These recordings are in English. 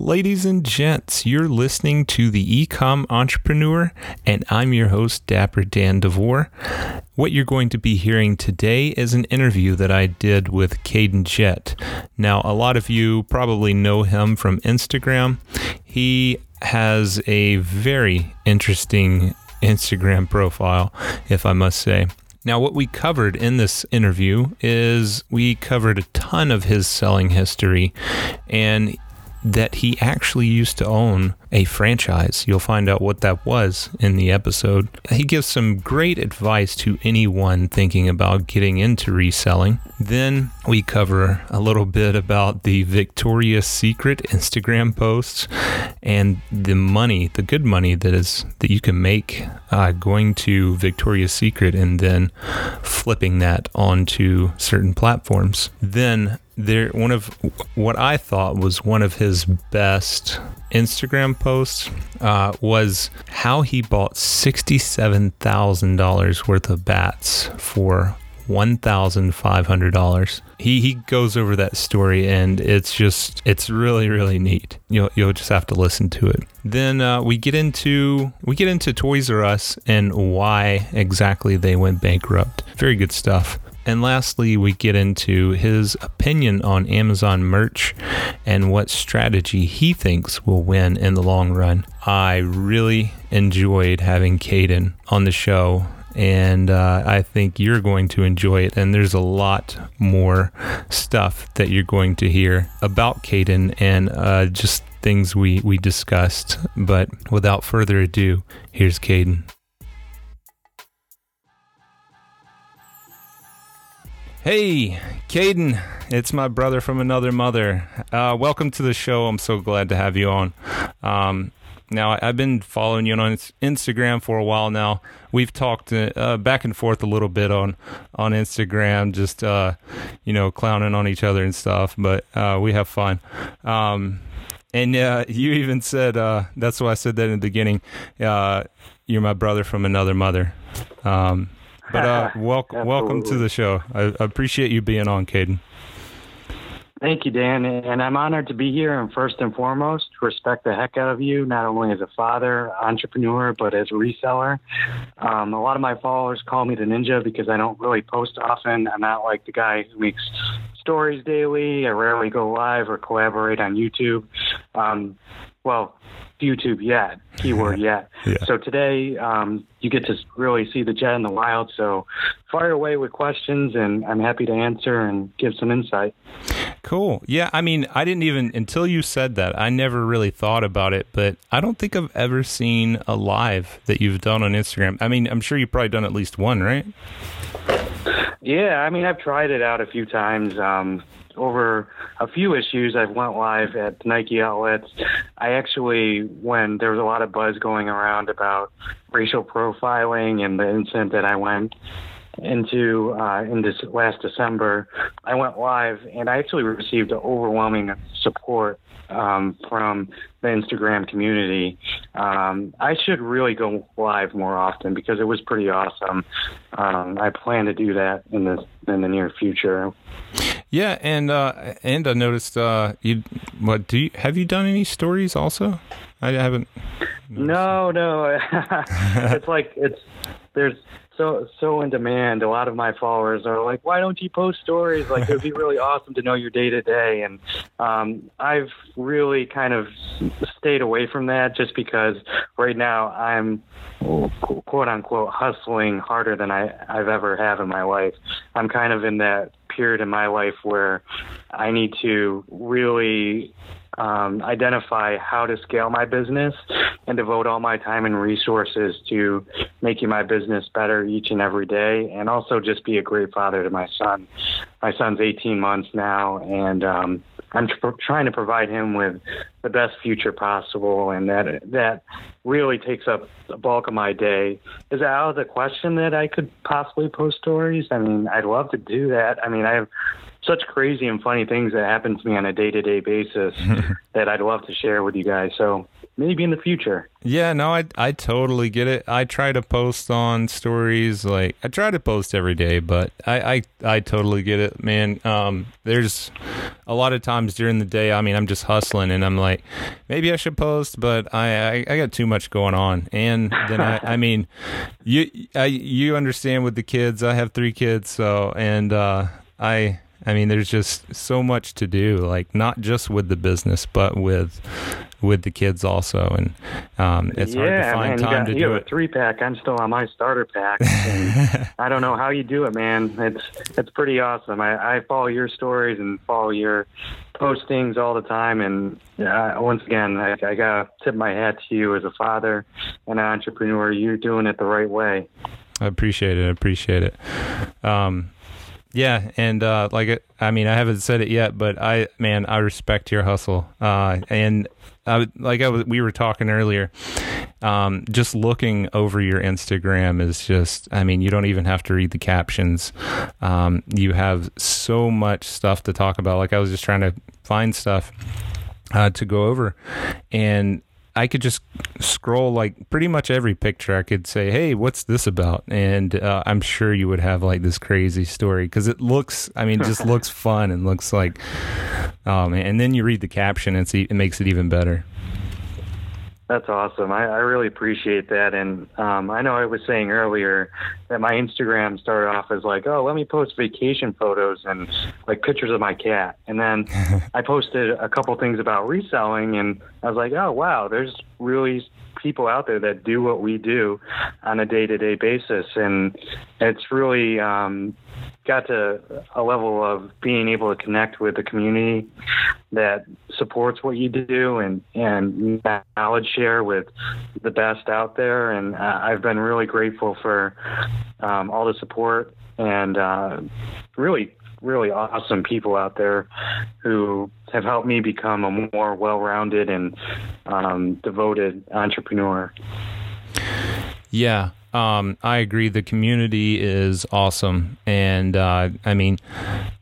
Ladies and gents, you're listening to the Ecom Entrepreneur, and I'm your host, Dapper Dan DeVore. What you're going to be hearing today is an interview that I did with Cayden Jett. Now, a lot of you probably know him from Instagram. He has a very interesting Instagram profile, if I must say. Now, what we covered in this interview is we covered a ton of his selling history, and that he actually used to own a franchise. You'll find out what that was in the episode. He gives some great advice to anyone thinking about getting into reselling. Then we cover a little bit about the Victoria's Secret Instagram posts and the money, the good money that is that you can make uh, going to Victoria's Secret and then flipping that onto certain platforms. Then there one of what I thought was one of his best Instagram posts uh, was how he bought sixty-seven thousand dollars worth of bats for one thousand five hundred dollars. He he goes over that story and it's just it's really really neat. You'll you'll just have to listen to it. Then uh, we get into we get into Toys R Us and why exactly they went bankrupt. Very good stuff. And lastly, we get into his opinion on Amazon merch and what strategy he thinks will win in the long run. I really enjoyed having Cayden on the show and uh, I think you're going to enjoy it. And there's a lot more stuff that you're going to hear about Cayden and uh, just things we, we discussed. But without further ado, here's Cayden. Hey, Cayden, it's my brother from another mother. Uh, welcome to the show. I'm so glad to have you on. Um, now, I've been following you on Instagram for a while now. We've talked uh, back and forth a little bit on on Instagram, just uh, you know, clowning on each other and stuff. But uh, we have fun. Um, and uh, you even said uh, that's why I said that in the beginning. Uh, you're my brother from another mother. Um, but uh, welcome, welcome to the show. I, I appreciate you being on, Cayden. Thank you, Dan, and I'm honored to be here. And first and foremost, respect the heck out of you, not only as a father, entrepreneur, but as a reseller. Um, a lot of my followers call me the ninja because I don't really post often. I'm not like the guy who makes stories daily. I rarely go live or collaborate on YouTube. Um, well, YouTube yet, keyword yet. yeah. So today, um, you get to really see the Jett in the wild. So fire away with questions, and I'm happy to answer and give some insight. Cool. Yeah. I mean, I didn't even, until you said that, I never really thought about it, but I don't think I've ever seen a live that you've done on Instagram. I mean, I'm sure you've probably done at least one, right? Yeah. I mean, I've tried it out a few times. Um, over a few issues, I've went live at Nike outlets. I actually, when there was a lot of buzz going around about racial profiling and the incident that I went into uh, in this last December, I went live and I actually received overwhelming support um, from the Instagram community. Um, I should really go live more often because it was pretty awesome. Um, I plan to do that in the in the near future. Yeah, and uh, and I noticed uh, you. What do you have you done any stories also? I haven't. No, no. it's like it's there's so so in demand. A lot of my followers are like, "Why don't you post stories? Like it would be really awesome to know your day to day." And um, I've really kind of stayed away from that just because right now I'm quote unquote hustling harder than I I've ever have in my life. I'm kind of in that period in my life where I need to really um, identify how to scale my business and devote all my time and resources to making my business better each and every day, and also just be a great father to my son. My son's 18 months now, and um, I'm tr- trying to provide him with the best future possible, and that that really takes up the bulk of my day. Is that out of the question that I could possibly post stories? I mean, I'd love to do that. I mean, I have such crazy and funny things that happen to me on a day to day basis that I'd love to share with you guys. So maybe in the future. Yeah, no, I I totally get it. I try to post on stories like I try to post every day, but I I, I totally get it, man. Um, there's a lot of times during the day. I mean, I'm just hustling, and I'm like, maybe I should post, but I I, I got too much going on, and then I I mean, you I you understand with the kids. I have three kids, so and uh, I I mean, there's just so much to do, like not just with the business, but with with the kids also, and um, it's yeah, hard to find man, time got, to you do have it. a three pack. I'm still on my starter pack. I don't know how you do it, man. It's it's pretty awesome. I, I follow your stories and follow your postings all the time. And uh, once again, I, I gotta tip my hat to you as a father and an entrepreneur. You're doing it the right way. I appreciate it. I appreciate it. Um, yeah, and uh, like it, I mean, I haven't said it yet, but I, man, I respect your hustle. Uh, and I, like I was, we were talking earlier. Um, just looking over your Instagram is just, I mean, you don't even have to read the captions. Um, you have so much stuff to talk about. Like I was just trying to find stuff uh, to go over, and I could just scroll like pretty much every picture. I could say, "Hey, what's this about?" And uh, I'm sure you would have like this crazy story because it looks. I mean, just looks fun and looks like, um, and then you read the caption and see it makes it even better. That's awesome. I, I really appreciate that. And um, I know I was saying earlier that my Instagram started off as like, oh, let me post vacation photos and like pictures of my cat. And then I posted a couple things about reselling, and I was like, oh, wow, there's really people out there that do what we do on a day to day basis. And it's really um, got to a level of being able to connect with the community that supports what you do and and knowledge share with the best out there and uh, I've been really grateful for um, all the support and uh, really really awesome people out there who have helped me become a more well-rounded and um, devoted entrepreneur. Yeah, um, I agree. The community is awesome, and uh, I mean,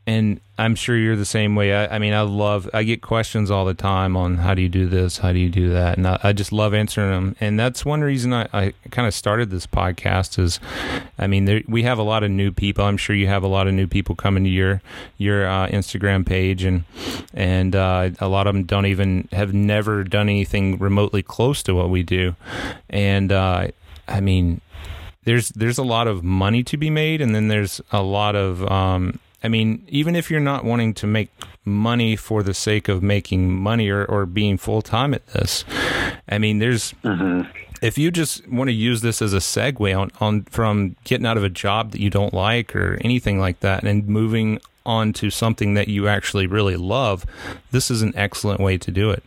and I'm sure you're the same way. I, I, mean, I love. I get questions all the time on how do you do this, how do you do that, and I, I just love answering them. And that's one reason I, I kind of started this podcast. Is, I mean, there, we have a lot of new people. I'm sure you have a lot of new people coming to your your uh, Instagram page, and and uh, a lot of them don't even have never done anything remotely close to what we do, and uh, I mean there's there's a lot of money to be made, and then there's a lot of um, I mean, even if you're not wanting to make money for the sake of making money or, or being full time at this, I mean, there's mm-hmm. if you just want to use this as a segue on, on from getting out of a job that you don't like or anything like that and moving on to something that you actually really love, this is an excellent way to do it.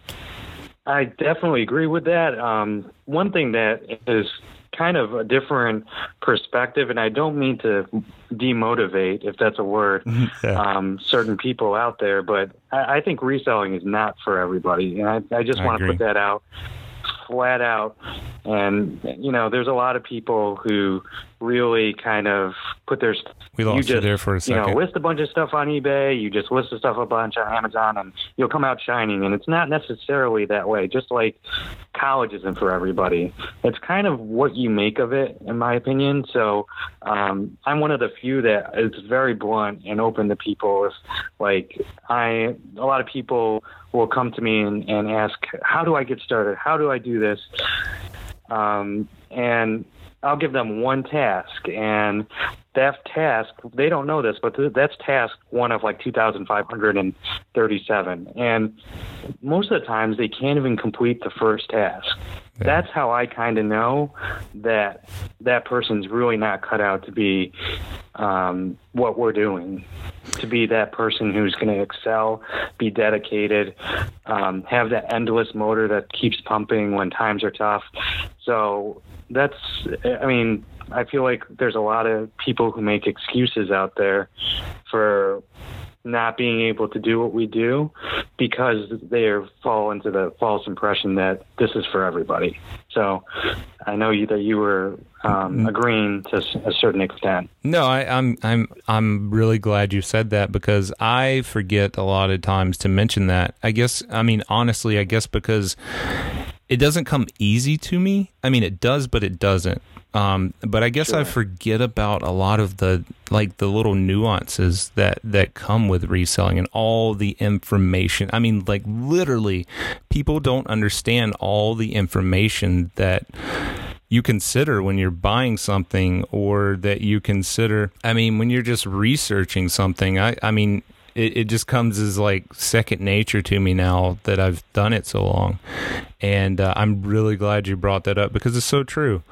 I definitely agree with that. Um, one thing that is kind of a different perspective, and I don't mean to demotivate, if that's a word, yeah. um, certain people out there, but I, I, think reselling is not for everybody, and I, I just want to put that out flat out. And you know, there's a lot of people who really kind of put their we lost you, just, you there for a second. You know, list a bunch of stuff on eBay. You just list the stuff a bunch on Amazon, and you'll come out shining. And it's not necessarily that way. Just like college isn't for everybody. It's kind of what you make of it, in my opinion. So um, I'm one of the few that is very blunt and open to people. If like I, a lot of people will come to me and, and ask, "How do I get started? How do I do this?" Um, and I'll give them one task, and that task they don't know this, but that's task one of like 2,537, and most of the times they can't even complete the first task. Yeah. That's how I kind of know that that person's really not cut out to be um, what we're doing, to be that person who's going to excel, be dedicated, um, have that endless motor that keeps pumping when times are tough. So that's, I mean, I feel like there's a lot of people who make excuses out there for not being able to do what we do because they fall into the false impression that this is for everybody. So I know you that you were um, mm. agreeing to a certain extent. No, I, I'm I'm I'm really glad you said that because I forget a lot of times to mention that. I guess I mean honestly, I guess because it doesn't come easy to me. I mean, it does, but it doesn't. Um, but I guess sure. I forget about a lot of the like the little nuances that that come with reselling and all the information. I mean, like literally, people don't understand all the information that you consider when you're buying something or that you consider i mean when you're just researching something i i mean it, it just comes as like second nature to me now that I've done it so long. And uh, I'm really glad you brought that up because it's so true.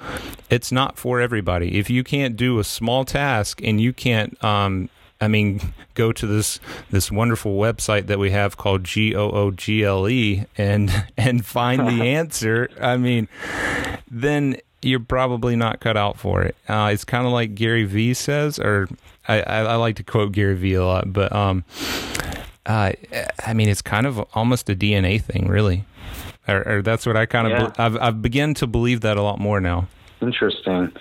It's not for everybody. If you can't do a small task and you can't, um, I mean, go to this this wonderful website that we have called G O O G L E and and find the answer. I mean, then you're probably not cut out for it. Uh, it's kind of like Gary Vee says, or I, I, I, like to quote Gary Vee a lot, but um, uh, I mean, it's kind of almost a DNA thing, really. Or, or that's what I kind of yeah. I've I've begun to believe that a lot more now. Interesting.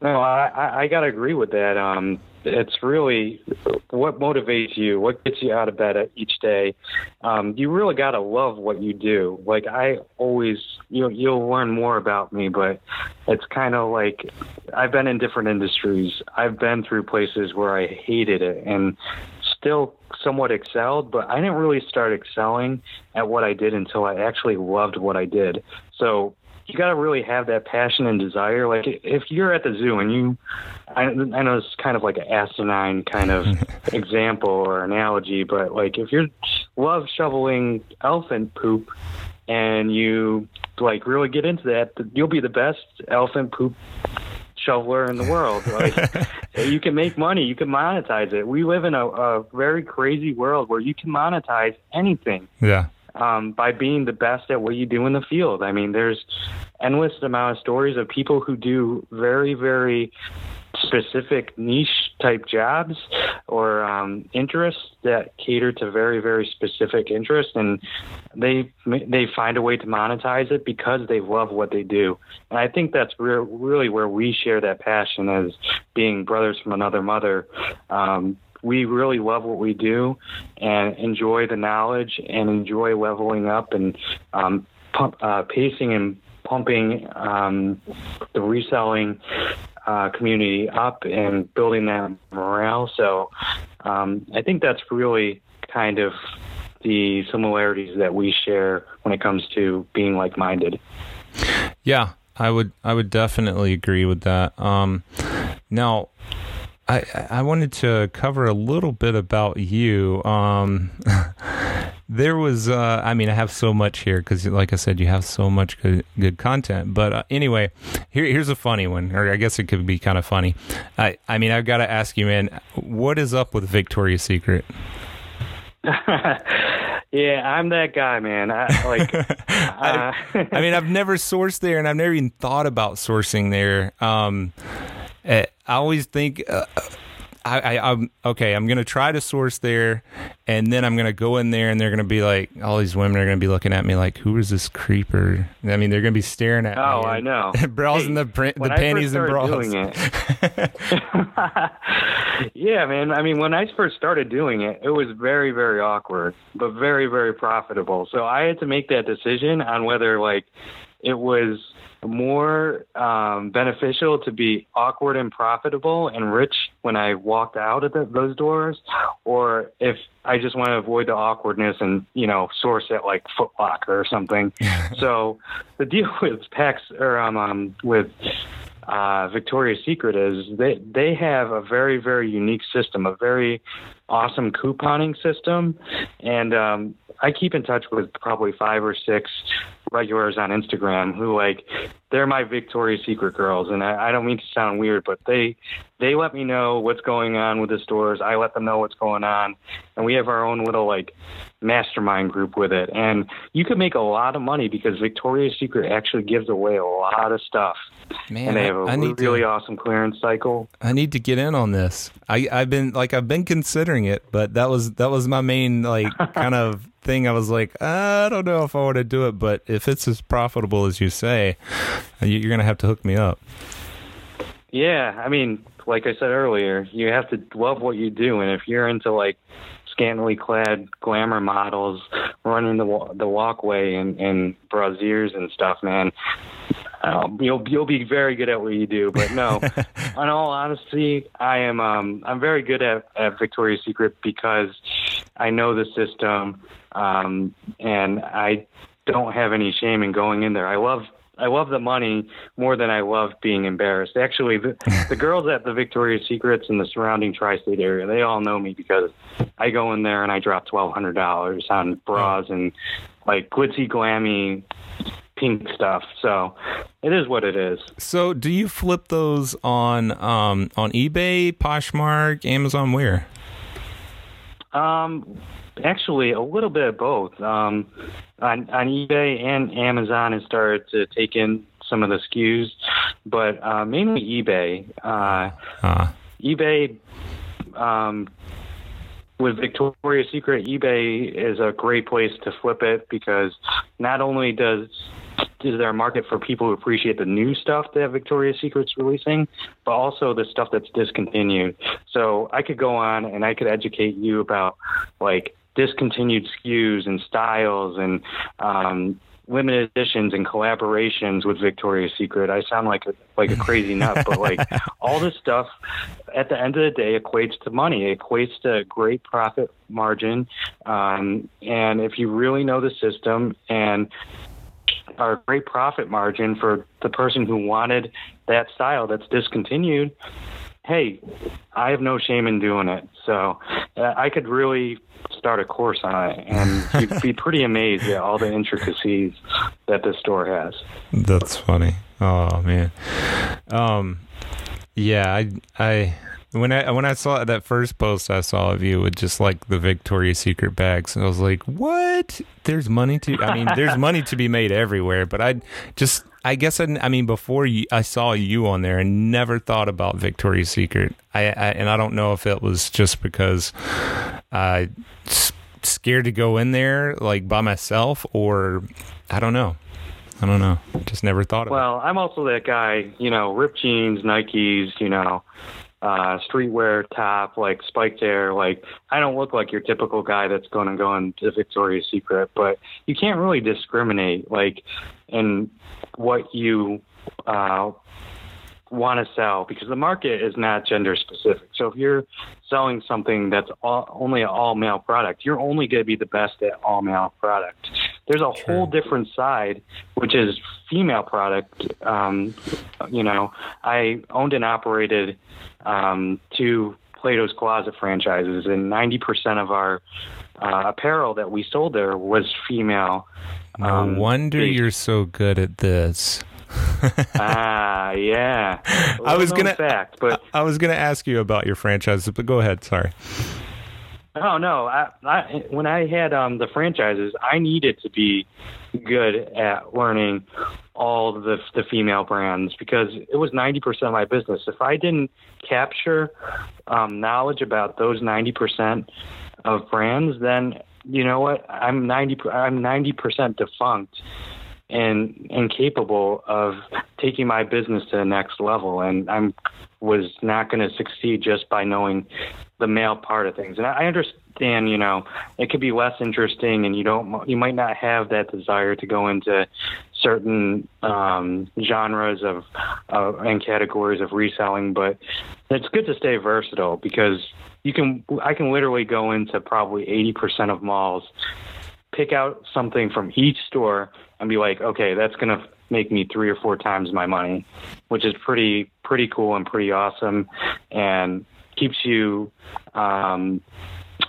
No, I I got to agree with that. Um, it's really what motivates you, what gets you out of bed each day. Um, you really got to love what you do. Like I always, you you'll learn more about me, but it's kind of like I've been in different industries. I've been through places where I hated it and still somewhat excelled, but I didn't really start excelling at what I did until I actually loved what I did. So you got to really have that passion and desire. Like if you're at the zoo and you, I, I know it's kind of like an asinine kind of example or analogy, but like if you love shoveling elephant poop and you like really get into that, you'll be the best elephant poop shoveler in the world. Like you can make money, you can monetize it. We live in a, a very crazy world where you can monetize anything. Yeah um, by being the best at what you do in the field. I mean, there's endless amount of stories of people who do very, very specific niche type jobs or um, interests that cater to very very specific interests and they they find a way to monetize it because they love what they do and i think that's re- really where we share that passion as being brothers from another mother um, we really love what we do and enjoy the knowledge and enjoy leveling up and um, pump, uh, pacing and pumping um, the reselling uh, community up and building that morale. So um, I think that's really kind of the similarities that we share when it comes to being like-minded. Yeah, I would I would definitely agree with that. Um, now, I I wanted to cover a little bit about you. Um, there was, uh, I mean, I have so much here because, like I said, you have so much good good content. But uh, anyway, here here's a funny one, or I guess it could be kind of funny. I I mean, I've got to ask you, man, what is up with Victoria's Secret? Yeah, I'm that guy, man. I like. uh, I, I, mean, I've never sourced there, and I've never even thought about sourcing there. Um, I always think. Uh, I, I, am okay. I'm gonna try to source there, and then I'm gonna go in there, and they're gonna be like, all these women are gonna be looking at me like, who is this creeper? I mean, they're gonna be staring at oh, me. Oh, I know. browsing hey, the print, the panties and bras. Doing it, yeah, man. I mean, when I first started doing it, it was very, very awkward, but very, very profitable. So I had to make that decision on whether like it was more um, beneficial to be awkward and profitable and rich when I walked out of the, those doors, or if I just want to avoid the awkwardness and you know source it like Foot Locker or something. so the deal with Pax or um, um with uh, Victoria's Secret is they they have a very very unique system, a very awesome couponing system, and um, I keep in touch with probably five or six regulars on Instagram who like they're my Victoria's Secret girls, and I, I don't mean to sound weird, but they they let me know what's going on with the stores. I let them know what's going on, and we have our own little like mastermind group with it. And you could make a lot of money because Victoria's Secret actually gives away a lot of stuff. Man, and they have a I really to, awesome clearance cycle. I need to get in on this. I, I've been like I've been considering it, but that was that was my main like kind of thing. I was like, I don't know if I want to do it, but if it's as profitable as you say, you're gonna have to hook me up. Yeah, I mean, like I said earlier, you have to love what you do, and if you're into like scantily clad glamour models running the the walkway and in brasiers and stuff, man. Um, you'll you'll be very good at what you do, but no. in all honesty, I am um, I'm very good at, at Victoria's Secret because I know the system, um, and I don't have any shame in going in there. I love I love the money more than I love being embarrassed. Actually, the, the girls at the Victoria's Secrets and the surrounding tri-state area, they all know me because I go in there and I drop twelve hundred dollars on bras and like glitzy, glammy pink stuff. So it is what it is. So do you flip those on um, on eBay, Poshmark, Amazon, where? Um, actually, a little bit of both. Um, on on eBay and Amazon has started to take in some of the SKUs, but uh, mainly eBay. Uh, uh. eBay. Um, with Victoria's Secret, eBay is a great place to flip it because not only does is there a market for people who appreciate the new stuff that Victoria's Secret's releasing, but also the stuff that's discontinued. So I could go on and I could educate you about like discontinued SKUs and styles and um, limited editions and collaborations with Victoria's Secret. I sound like a, like a crazy nut, but like all this stuff at the end of the day equates to money. It equates to a great profit margin. Um, and if you really know the system and are a great profit margin for the person who wanted that style that's discontinued, hey, I have no shame in doing it. So uh, I could really start a course on it, and you'd be pretty amazed at all the intricacies that this store has. That's funny. Oh man. Um, yeah, I, I, when I when I saw that first post I saw of you with just like the Victoria's Secret bags, and I was like, "What? There's money to? I mean, there's money to be made everywhere." But I just, I guess, I, I mean, before you, I saw you on there, and never thought about Victoria's Secret. I, I and I don't know if it was just because I scared to go in there like by myself, or I don't know. I don't know. Just never thought of well, it. Well, I'm also that guy, you know, ripped jeans, Nikes, you know, uh, streetwear top, like spiked hair. Like I don't look like your typical guy that's going to go into Victoria's Secret, but you can't really discriminate like in what you uh, want to sell because the market is not gender specific. So if you're selling something that's all, only an all male product, you're only going to be the best at all male product. There's a whole different side, which is female product. Um, you know, I owned and operated um, two Plato's Closet franchises, and 90% of our uh, apparel that we sold there was female. No um, wonder based. you're so good at this. ah, yeah. I was gonna fact, but I, I was gonna ask you about your franchises, but go ahead. Sorry. Oh no! I, I when I had um, the franchises, I needed to be good at learning all the the female brands because it was ninety percent of my business. If I didn't capture um, knowledge about those ninety percent of brands, then you know what? I'm ninety. I'm ninety percent defunct and incapable of taking my business to the next level. And I'm was not going to succeed just by knowing the male part of things. And I understand, you know, it could be less interesting, and you don't, you might not have that desire to go into certain um, genres of uh, and categories of reselling. But it's good to stay versatile because you can. I can literally go into probably eighty percent of malls, pick out something from each store, and be like, okay, that's gonna make me three or four times my money, which is pretty pretty cool and pretty awesome, and keeps you um,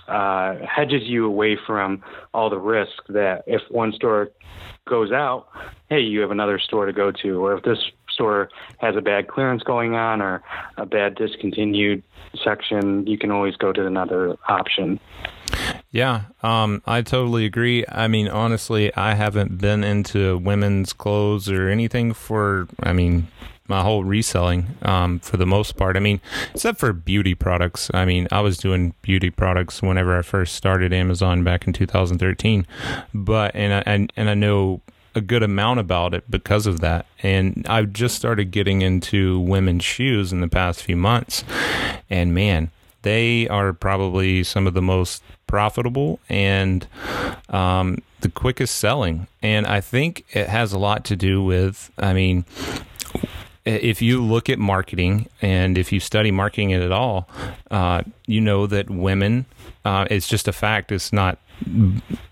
uh, hedges you away from all the risk that if one store goes out, hey, you have another store to go to, or if this store has a bad clearance going on or a bad discontinued section, you can always go to another option. Yeah, um, I totally agree. I mean, honestly, I haven't been into women's clothes or anything for, I mean, my whole reselling um, for the most part. I mean, except for beauty products. I mean, I was doing beauty products whenever I first started Amazon back in 2013, but and I and, and I know a good amount about it because of that. And I've just started getting into women's shoes in the past few months, and man, they are probably some of the most profitable and um, the quickest selling. And I think it has a lot to do with, I mean, if you look at marketing and if you study marketing at all, uh, you know that women, uh, it's just a fact. It's not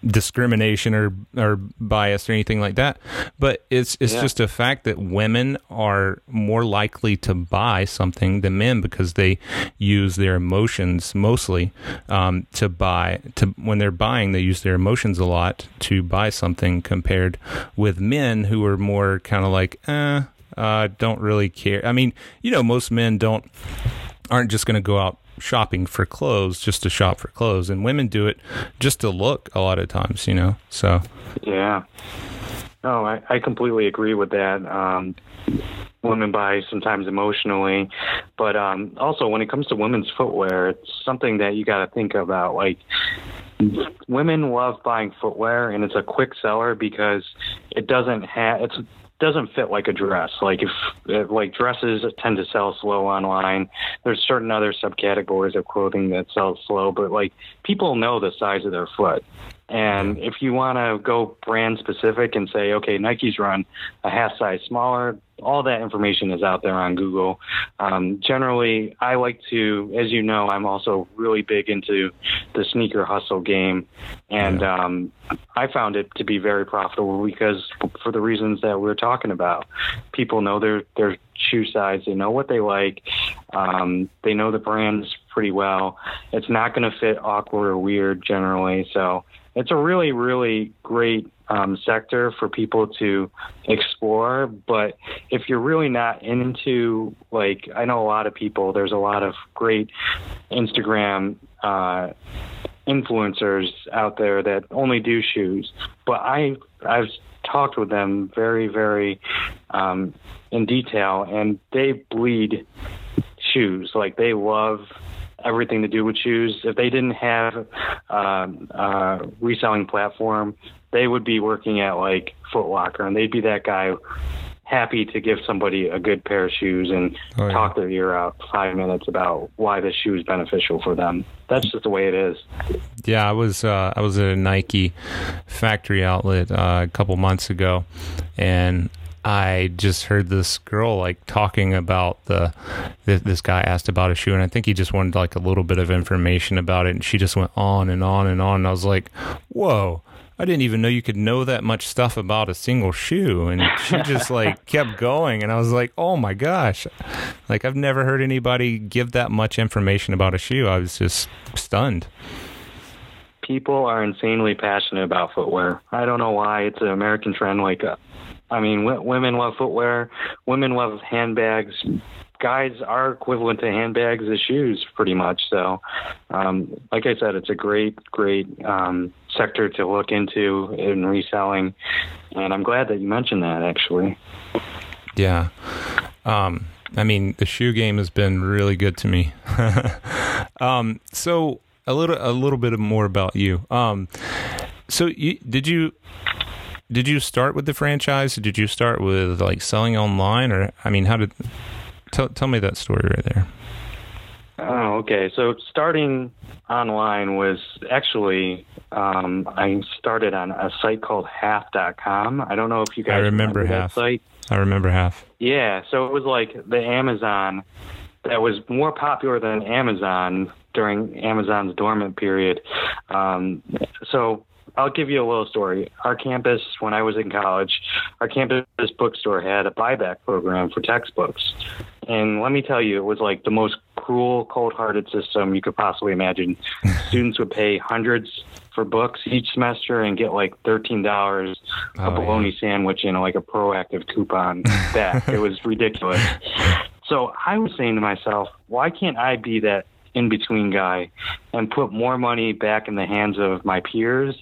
discrimination or or bias or anything like that. But it's it's yeah. just a fact that women are more likely to buy something than men because they use their emotions mostly um, to buy. To when they're buying, they use their emotions a lot to buy something compared with men who are more kind of like, eh, uh, don't really care. I mean, you know, most men don't aren't just going to go out shopping for clothes just to shop for clothes, and women do it just to look a lot of times, you know. So yeah, no, I, I completely agree with that. Um, women buy sometimes emotionally, but um, also when it comes to women's footwear, it's something that you got to think about. Like women love buying footwear, and it's a quick seller because it doesn't have it's doesn't fit like a dress. Like if, like dresses tend to sell slow online. There's certain other subcategories of clothing that sell slow, but like people know the size of their foot. And if you want to go brand specific and say, okay, Nike's run a half size smaller, all that information is out there on Google. Um, generally, I like to, as you know, I'm also really big into the sneaker hustle game, and yeah. um, I found it to be very profitable because for the reasons that we are talking about, people know their their shoe size, they know what they like, um, they know the brands pretty well. It's not going to fit awkward or weird generally, so it's a really really great um, sector for people to explore. But if you're really not into, like, I know a lot of people, there's a lot of great Instagram uh, influencers out there that only do shoes. But I, I've talked with them very, very um, in detail, and they bleed shoes. Like, they love everything to do with shoes. If they didn't have um, a reselling platform, they would be working at like Foot Locker, and they'd be that guy happy to give somebody a good pair of shoes and oh, yeah. talk their ear out five minutes about why this shoe is beneficial for them. That's just the way it is. Yeah, I was uh, I was at a Nike factory outlet uh, a couple months ago, and I just heard this girl like talking about the this guy asked about a shoe, and I think he just wanted like a little bit of information about it, and she just went on and on and on. And I was like, "Whoa!" I didn't even know you could know that much stuff about a single shoe. And she just like kept going. And I was like, oh my gosh. Like, I've never heard anybody give that much information about a shoe. I was just stunned. People are insanely passionate about footwear. I don't know why. It's an American trend. Like, uh, I mean, w- women love footwear, women love handbags, guys are equivalent to handbags as shoes, pretty much. So, um, like I said, it's a great, great um, sector to look into in reselling, and I'm glad that you mentioned that. Actually, yeah. Um, I mean, the shoe game has been really good to me. um, so a little, a little bit more about you. Um, so you, did you did you start with the franchise? Did you start with like selling online, or I mean, how did Tell, tell me that story right there. Oh, okay. So starting online was actually um, I started on a site called half.com. I don't know if you guys I remember, remember half. site. I remember half. Yeah, so it was like the Amazon that was more popular than Amazon during Amazon's dormant period. Um, so I'll give you a little story. Our campus, when I was in college, our campus bookstore had a buyback program for textbooks. And let me tell you, it was like the most cruel, cold hearted system you could possibly imagine. Students would pay hundreds for books each semester and get like $13 oh, a bologna yeah. sandwich and like a Proactiv coupon back. it was ridiculous. So I was saying to myself, why can't I be that in between guy and put more money back in the hands of my peers.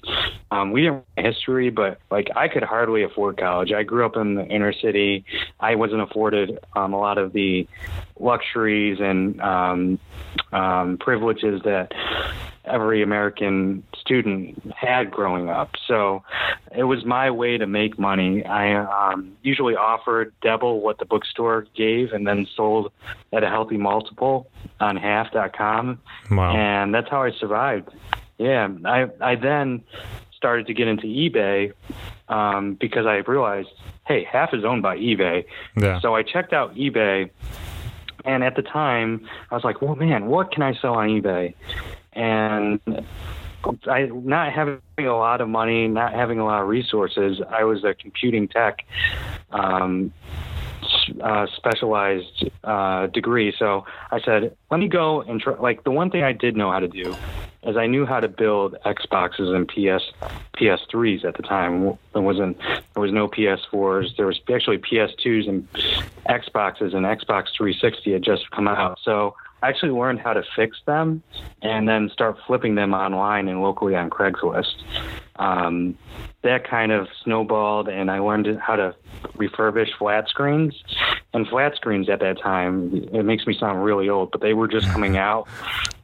Um, we didn't have history, but like I could hardly afford college. I grew up in the inner city. I wasn't afforded um, a lot of the luxuries and um, um, privileges that every American student had growing up. So it was my way to make money. I um, usually offered double what the bookstore gave and then sold at a healthy multiple on half.com. Wow. And that's how I survived. Yeah. I, I then started to get into eBay um, because I realized, hey, half is owned by eBay. Yeah. So I checked out eBay. And at the time, I was like, well, man, what can I sell on eBay? And I not having a lot of money, not having a lot of resources. I was a computing tech um, uh, specialized uh, degree, so I said, let me go and try. Like the one thing I did know how to do is I knew how to build Xboxes and PS PS3s at the time. There wasn't there was no PS4s. There was actually PS2s and Xboxes, and Xbox 360 had just come out. So actually learned how to fix them and then start flipping them online and locally on Craigslist. Um, that kind of snowballed, and I learned how to refurbish flat screens. And flat screens at that time, it makes me sound really old, but they were just coming out,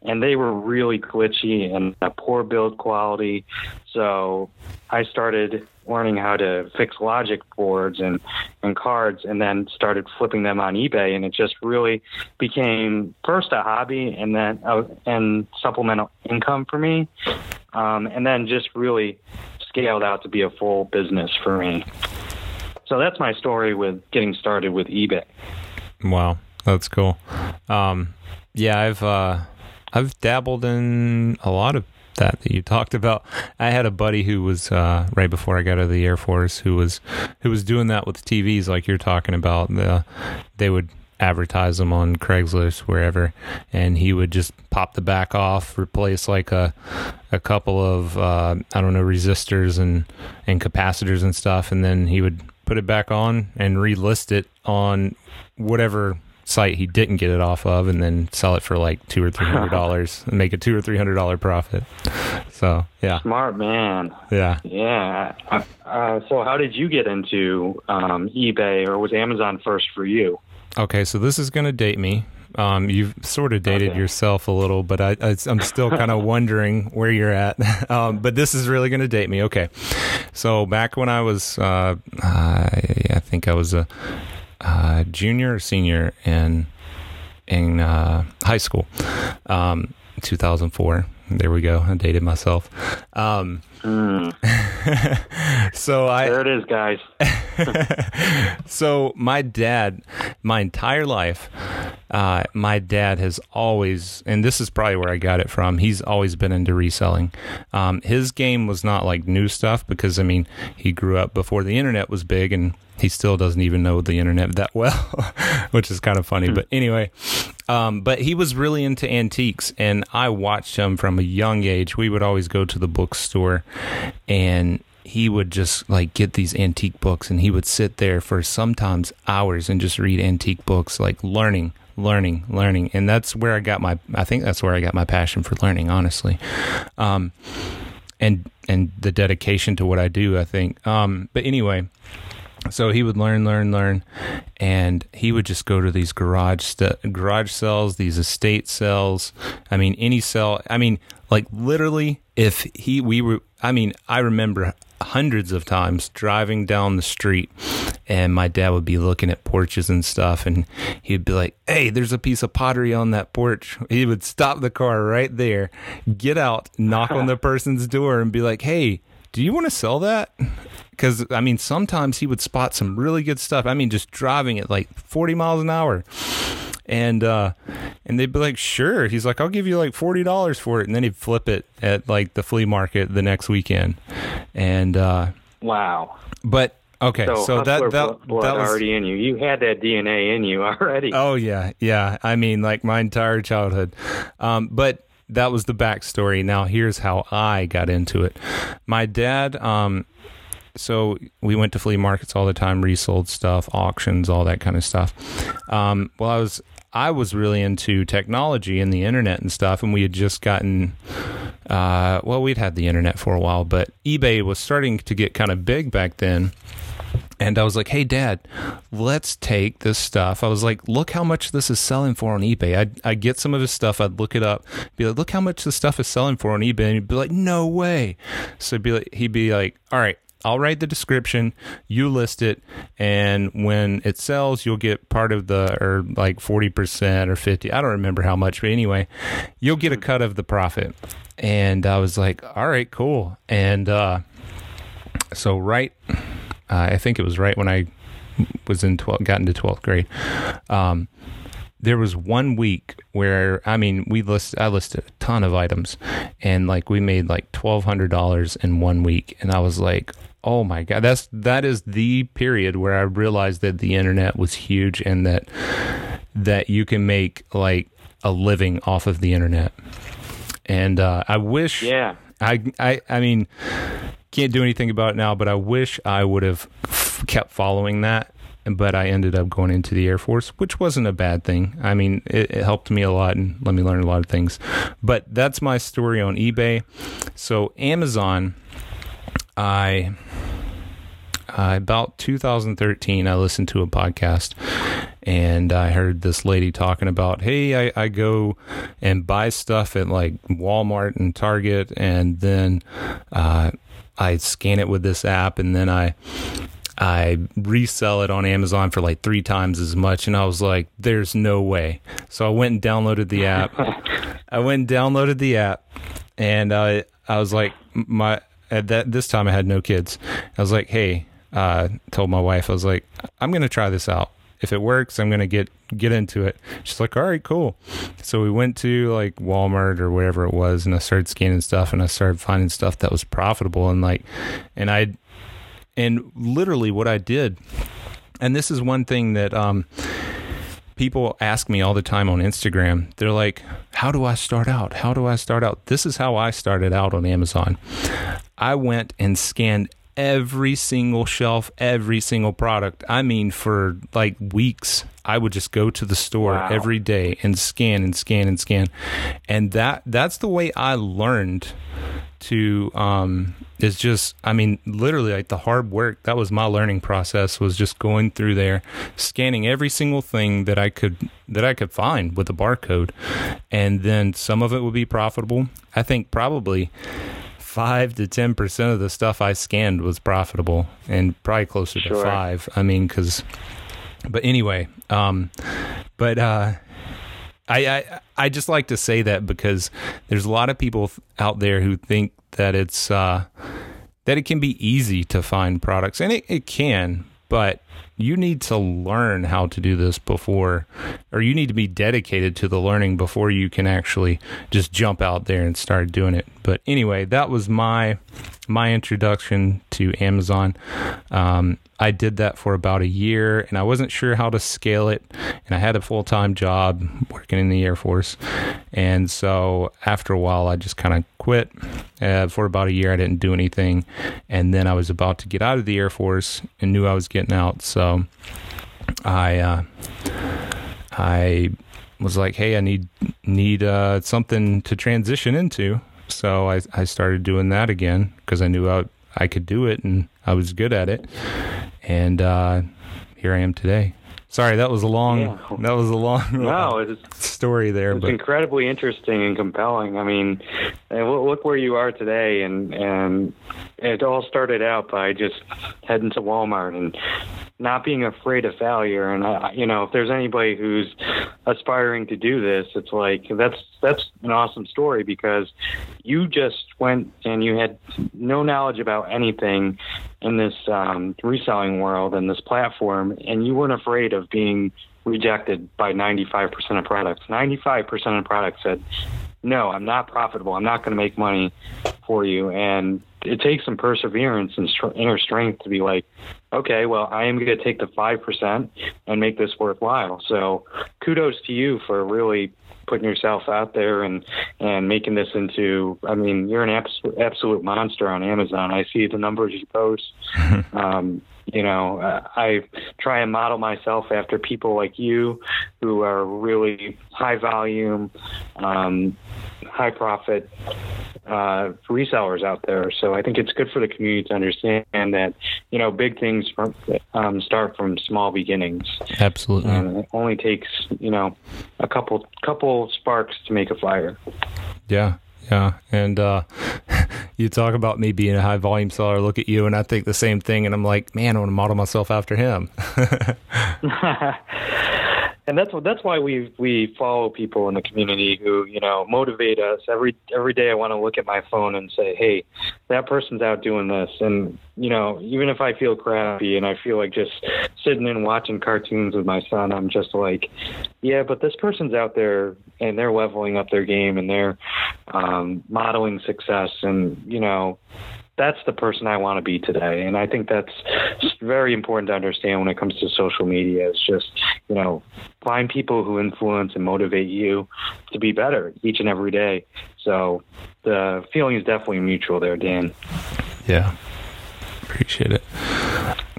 and they were really glitchy and a poor build quality. So I started learning how to fix logic boards and, and cards and then started flipping them on eBay and it just really became first a hobby and then uh, and supplemental income for me um, and then just really scaled out to be a full business for me. So that's my story with getting started with eBay. Wow, that's cool. Um, yeah, I've uh, I've dabbled in a lot of that that you talked about. I had a buddy who was uh, right before I got out of the Air Force who was who was doing that with TVs like you're talking about. The, they would advertise them on Craigslist wherever, and he would just pop the back off, replace like a a couple of uh, I don't know resistors and and capacitors and stuff, and then he would put it back on and relist it on whatever site he didn't get it off of and then sell it for like two or three hundred dollars and make a two or three hundred dollar profit so yeah Smart man. yeah Yeah. Uh, uh, so how did you get into um, eBay or was Amazon first for you? okay so this is going to date me um, you've sort of dated Okay. yourself a little but I, I, i'm still kind of wondering where you're at um, but this is really going to date me okay so back when i was uh, I, I think i was a uh, junior or senior in in uh, high school, um, 2004. There we go. I dated myself. Um, Hmm. so I There it is, guys. so my dad, my entire life, uh, my dad has always, and this is probably where I got it from. He's always been into reselling. Um, his game was not like new stuff because I mean he grew up before the internet was big, and he still doesn't even know the internet that well, which is kind of funny. But anyway, um, but he was really into antiques, and I watched him from a young age. We would always go to the bookstore, and he would just like get these antique books, and he would sit there for sometimes hours and just read antique books, like learning, learning, learning, and that's where I got my. I think that's where I got my passion for learning, honestly. Um, and and the dedication to what I do, I think. Um, but anyway, so he would learn, learn, learn, and he would just go to these garage st- garage sales, these estate sales. I mean, any sell. I mean, like literally, if he we were. I mean, I remember hundreds of times driving down the street and my dad would be looking at porches and stuff and he'd be like hey there's a piece of pottery on that porch he would stop the car right there get out knock on the person's door and be like hey do you want to sell that because I mean, sometimes he would spot some really good stuff. I mean, just driving at like 40 miles an hour, and uh, and they'd be like, "Sure." He's like, "I'll give you like forty dollars for it," and then he'd flip it at like the flea market the next weekend. And uh, Wow. but okay, So, so, that that blood that was already in you. You had that DNA in you already. Oh yeah, yeah. I mean, like my entire childhood. Um, but that was the backstory. Now here's how I got into it. My dad. Um, so we went to flea markets all the time, resold stuff, auctions, all that kind of stuff. Um, well, I was I was really into technology and the internet and stuff, and we had just gotten. Uh, well, we'd had the internet for a while, but eBay was starting to get kind of big back then and I was like, "Hey, Dad, let's take this stuff." I was like, "Look how much this is selling for on eBay." I'd, I'd get some of his stuff. I'd look it up. Be like, "Look how much this stuff is selling for on eBay," and he'd be like, "No way." So he'd be like, he'd be like, "All right." I'll write the description, you list it, and when it sells, you'll get part of the, or like 40% or 50. I don't remember how much, but anyway, you'll get a cut of the profit. And I was like, all right, cool. And uh, so, right, uh, I think it was right when I was in 12, got into 12th grade. Um, there was one week where I mean we list I listed a ton of items and like we made like twelve hundred dollars in one week and I was like oh my god that's that is the period where I realized that the internet was huge and that that you can make like a living off of the internet and uh, I wish Yeah. I I I mean can't do anything about it now but I wish I would have kept following that but I ended up going into the Air Force, which wasn't a bad thing. I mean, it, it, helped me a lot and let me learn a lot of things. But that's my story on eBay. So Amazon, I uh, about 2013, I listened to a podcast and I heard this lady talking about, hey, I, I go and buy stuff at like Walmart and Target, and then uh, I scan it with this app, and then I I resell it on Amazon for like three times as much. And I was like, there's no way. So I went and downloaded the app. I went and downloaded the app and I, I was like, my, at that, this time I had no kids. I was like, hey, uh, told my wife, I was like, I'm going to try this out. If it works, I'm to get, get into it. She's like, all right, cool. So we went to like Walmart or wherever it was and I started scanning stuff and I started finding stuff that was profitable and like, and I, and literally what I did, and this is one thing that um, people ask me all the time on Instagram. They're like, How do I start out? How do I start out? This is how I started out on Amazon. I went and scanned every single shelf, every single product. I mean, for like weeks, I would just go to the store wow. every day and scan and scan and scan. And that that's the way I learned to um is just i mean literally like the hard work that was my learning process was just going through there scanning every single thing that i could that i could find with a barcode and then some of it would be profitable i think probably five to ten percent of the stuff i scanned was profitable and probably closer sure. to five i mean because but anyway um but uh I, I I just like to say that because there's a lot of people out there who think that it's uh, that it can be easy to find products, and it, it can, but you need to learn how to do this before, or you need to be dedicated to the learning before you can actually just jump out there and start doing it. But anyway, that was my my introduction to Amazon. Um, I did that for about a year and I wasn't sure how to scale it. And I had a full time job working in the Air Force. And so after a while, I just kind of quit. Uh, for about a year, I didn't do anything. And then I was about to get out of the Air Force and knew I was getting out. So I, uh, I was like, hey, I need need uh, something to transition into. So I, I started doing that again because I knew I, I could do it and I was good at it and uh, here I am today. Sorry, that was a long. Yeah. That was a long. No, it's, story there. It's but. incredibly interesting and compelling. I mean, look where you are today, and and it all started out by just heading to Walmart and not being afraid of failure. And you know, if there's anybody who's aspiring to do this, it's like that's that's an awesome story because you just went and you had no knowledge about anything in this um, reselling world and this platform, and you weren't afraid of being rejected by 95% of products. 95% of products said, "No, I'm not profitable. I'm not going to make money for you." And it takes some perseverance and inner strength to be like, okay, well, I am going to take the 5% and make this worthwhile. So kudos to you for really putting yourself out there and, and making this into, I mean, you're an abs- absolute monster on Amazon. I see the numbers you post. um, you know, uh, I try and model myself after people like you who are really high volume, um, high profit uh, resellers out there. So I think it's good for the community to understand that, you know, big things from, um, start from small beginnings. Absolutely. And it only takes, you know, a couple couple sparks to make a fire. Yeah. Yeah. And uh, you talk about me being a high volume seller, look at you, and I think the same thing. And I'm like, man, I want to model myself after him. and that's that's why we we follow people in the community who you know motivate us every every day. I want to look at my phone and say, hey, that person's out doing this, and you know even if I feel crappy and I feel like just sitting and watching cartoons with my son, I'm just like, yeah, but this person's out there and they're leveling up their game and they're um, modeling success, and you know that's the person I want to be today. And I think that's very important to understand when it comes to social media. It's just, you know, find people who influence and motivate you to be better each and every day. So the feeling is definitely mutual there, Dan. Yeah. Appreciate it.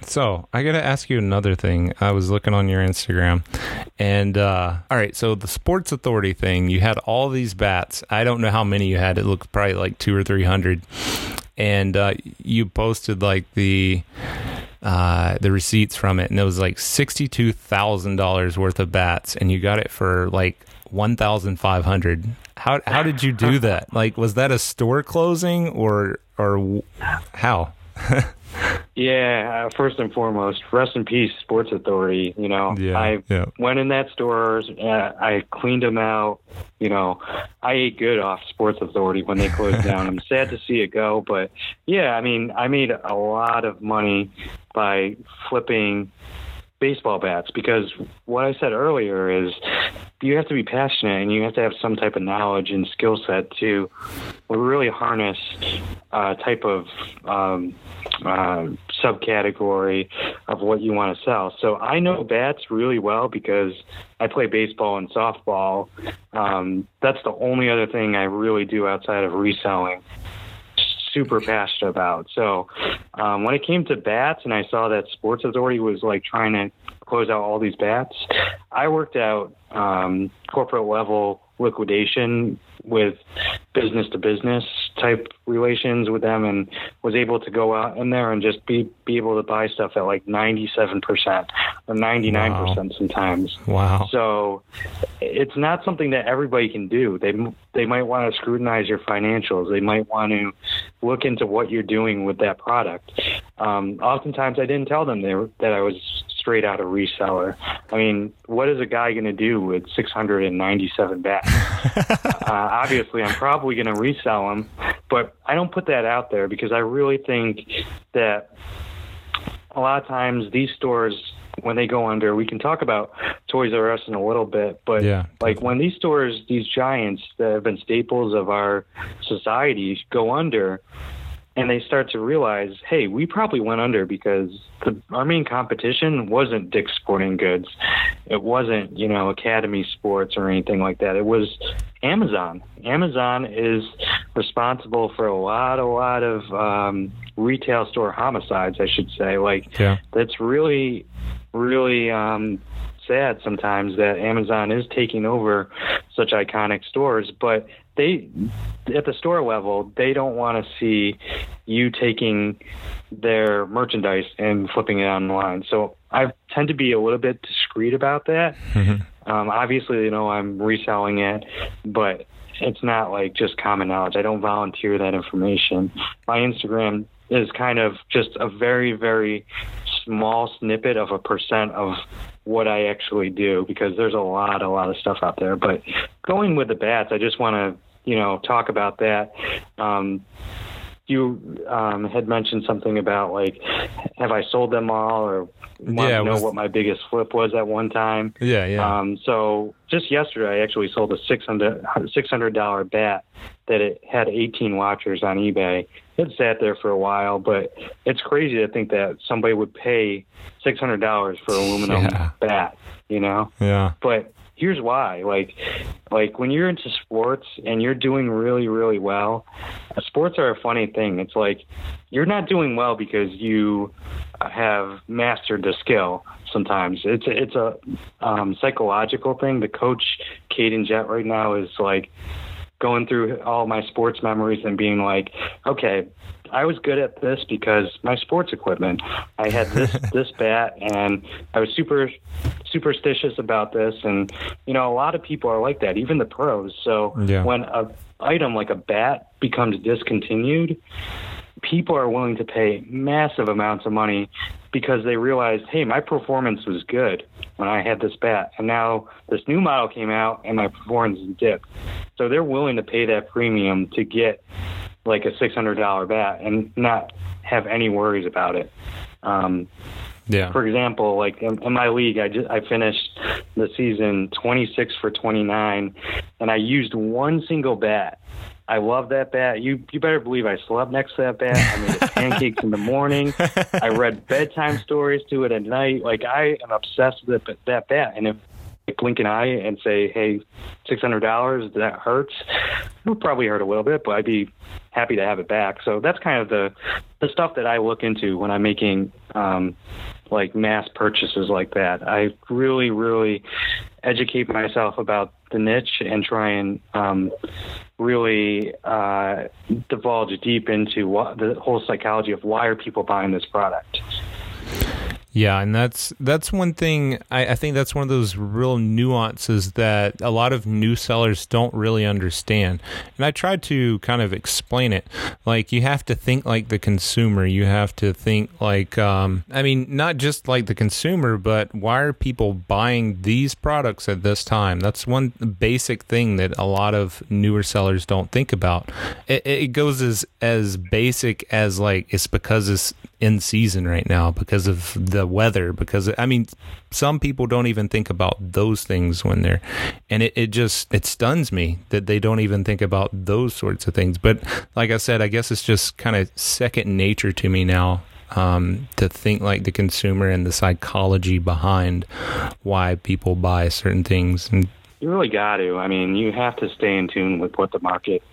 So I got to ask you another thing. I was looking on your Instagram, and uh, all right, so the Sports Authority thing, you had all these bats. I don't know how many you had. It looked probably like two or three hundred, and uh, you posted like the uh, the receipts from it, and it was like sixty two thousand dollars worth of bats, and you got it for like one thousand five hundred. How how did you do that? Like, was that a store closing or or how? yeah, uh, first and foremost, rest in peace, Sports Authority. You know, yeah, I yeah. went in that store, uh, I cleaned them out. You know, I ate good off Sports Authority when they closed down. I'm sad to see it go, but yeah, I mean, I made a lot of money by flipping baseball bats because what I said earlier is you have to be passionate and you have to have some type of knowledge and skill set to really harness a type of um, uh, subcategory of what you want to sell. So I know bats really well because I play baseball and softball. Um, that's the only other thing I really do outside of reselling super passionate about. So um, when it came to bats, and I saw that Sports Authority was like trying to close out all these bats, I worked out um, corporate level liquidation with business to business type relations with them and was able to go out in there and just be be able to buy stuff at like 97% or 99% wow. sometimes. Wow. So it's not something that everybody can do. They they might want to scrutinize your financials. They might want to look into what you're doing with that product. Um, oftentimes I didn't tell them they were, that I was straight out of reseller. I mean, what is a guy going to do with 697 bats? uh, obviously, I'm probably going to resell them, but I don't put that out there because I really think that a lot of times these stores when they go under, we can talk about Toys R Us in a little bit, but yeah, like when these stores, these giants that have been staples of our society go under, and they start to realize, hey, we probably went under because the, our main competition wasn't Dick's Sporting Goods, it wasn't you know Academy Sports or anything like that. It was Amazon. Amazon is responsible for a lot, a lot of um, retail store homicides, I should say. Like yeah. that's really, really um, sad sometimes that Amazon is taking over such iconic stores, but they at the store level they don't want to see you taking their merchandise and flipping it online. So I tend to be a little bit discreet about that. Mm-hmm. Um, obviously, you know, I'm reselling it, but it's not like just common knowledge. I don't volunteer that information. My Instagram is kind of just a very, very small snippet of a percent of what I actually do because there's a lot, a lot of stuff out there. But going with the bats, I just want to, you know, talk about that. Um, you um, had mentioned something about like, have I sold them all, or want yeah, to know was... what my biggest flip was at one time? Yeah, yeah. Um, so just yesterday, I actually sold a six hundred dollar bat that it had 18 watchers on eBay. It sat there for a while, but it's crazy to think that somebody would pay $600 for aluminum yeah. bat, you know? Yeah. But here's why. Like, like when you're into sports and you're doing really, really well, sports are a funny thing. It's like you're not doing well because you have mastered the skill. Sometimes it's a, it's a um, psychological thing. The coach, Cayden Jett, right now is like going through all my sports memories and being like, okay, I was good at this because my sports equipment. I had this this bat, and I was super superstitious about this. And you know, a lot of people are like that, even the pros. So Yeah. when a item like a bat becomes discontinued, people are willing to pay massive amounts of money because they realize, hey, my performance was good when I had this bat, and now this new model came out and my performance dipped. So they're willing to pay that premium to get like a six hundred dollar bat and not have any worries about it. Um, Yeah. for example, like in, in my league, I just I finished the season 26 for 29, and I used one single bat. I love that bat. You you better believe I slept next to that bat. I made pancakes in the morning. I read bedtime stories to it at night. Like I am obsessed with that, that bat. And if I blink an eye and say, "Hey, six hundred dollars," that hurts. It'll probably hurt a little bit, but I'd be happy to have it back. So that's kind of the the stuff that I look into when I'm making um, like mass purchases like that. I really, really educate myself about the niche and try and um, really uh, divulge deep into what the whole psychology of why are people buying this product. Yeah, and that's that's one thing. I, I think that's one of those real nuances that a lot of new sellers don't really understand. And I tried to kind of explain it. Like you have to think like the consumer. You have to think like, um, I mean, not just like the consumer, but why are people buying these products at this time? That's one basic thing that a lot of newer sellers don't think about. It, it goes as as basic as like it's because it's in season right now because of the weather because i mean some people don't even think about those things when they're and it, it just it stuns me that they don't even think about those sorts of things but like i said i guess it's just kind of second nature to me now um, to think like the consumer and the psychology behind why people buy certain things and You really got to. I mean, you have to stay in tune with what the market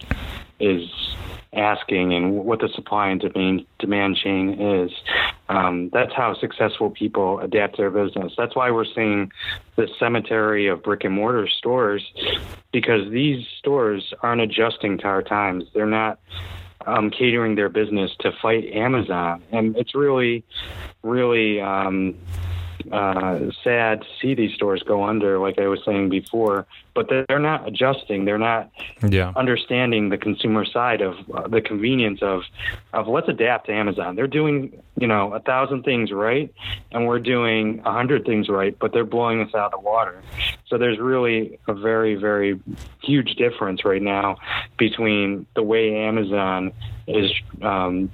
is asking and what the supply and demand demand chain is. Um, that's how successful people adapt their business. That's why we're seeing the cemetery of brick and mortar stores because these stores aren't adjusting to our times. They're not um, catering their business to fight Amazon, and it's really, really um, uh, sad to see these stores go under, like I was saying before. But they're not adjusting. They're not yeah understanding the consumer side of uh, the convenience of of let's adapt to Amazon. They're doing you know a thousand things right, and we're doing a hundred things right, but they're blowing us out of the water. So there's really a very very huge difference right now between the way Amazon is. Um,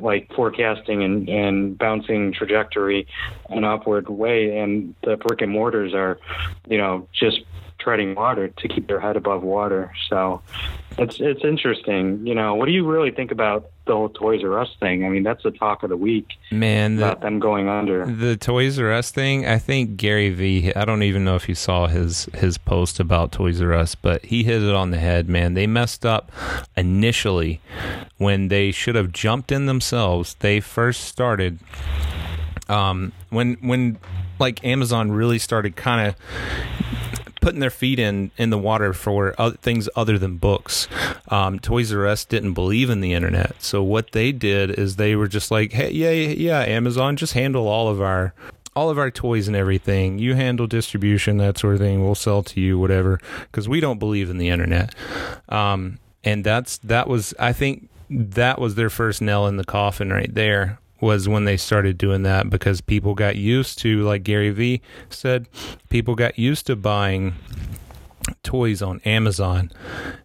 like forecasting and, and bouncing trajectory an upward way and the brick and mortars are you know just treading water to keep their head above water so it's it's interesting you know what do you really think about the whole toys r us thing i mean that's the talk of the week man the, about them going under The Toys R Us thing, I think Gary V. I don't even know if you saw his his post about Toys R Us, but he hit it on the head, man. They messed up initially when they should have jumped in themselves. They first started um, when when like Amazon really started kind of putting their feet in in the water for other things other than books. Um, Toys R Us didn't believe in the internet, so what they did is they were just like, "Hey, yeah, yeah, Amazon, just handle all of our." All of our toys and everything. You handle distribution, that sort of thing. We'll sell to you, whatever, because we don't believe in the internet. Um, and that's that was, I think, that was their first nail in the coffin right there was when they started doing that because people got used to like Gary Vee said people got used to buying toys on Amazon.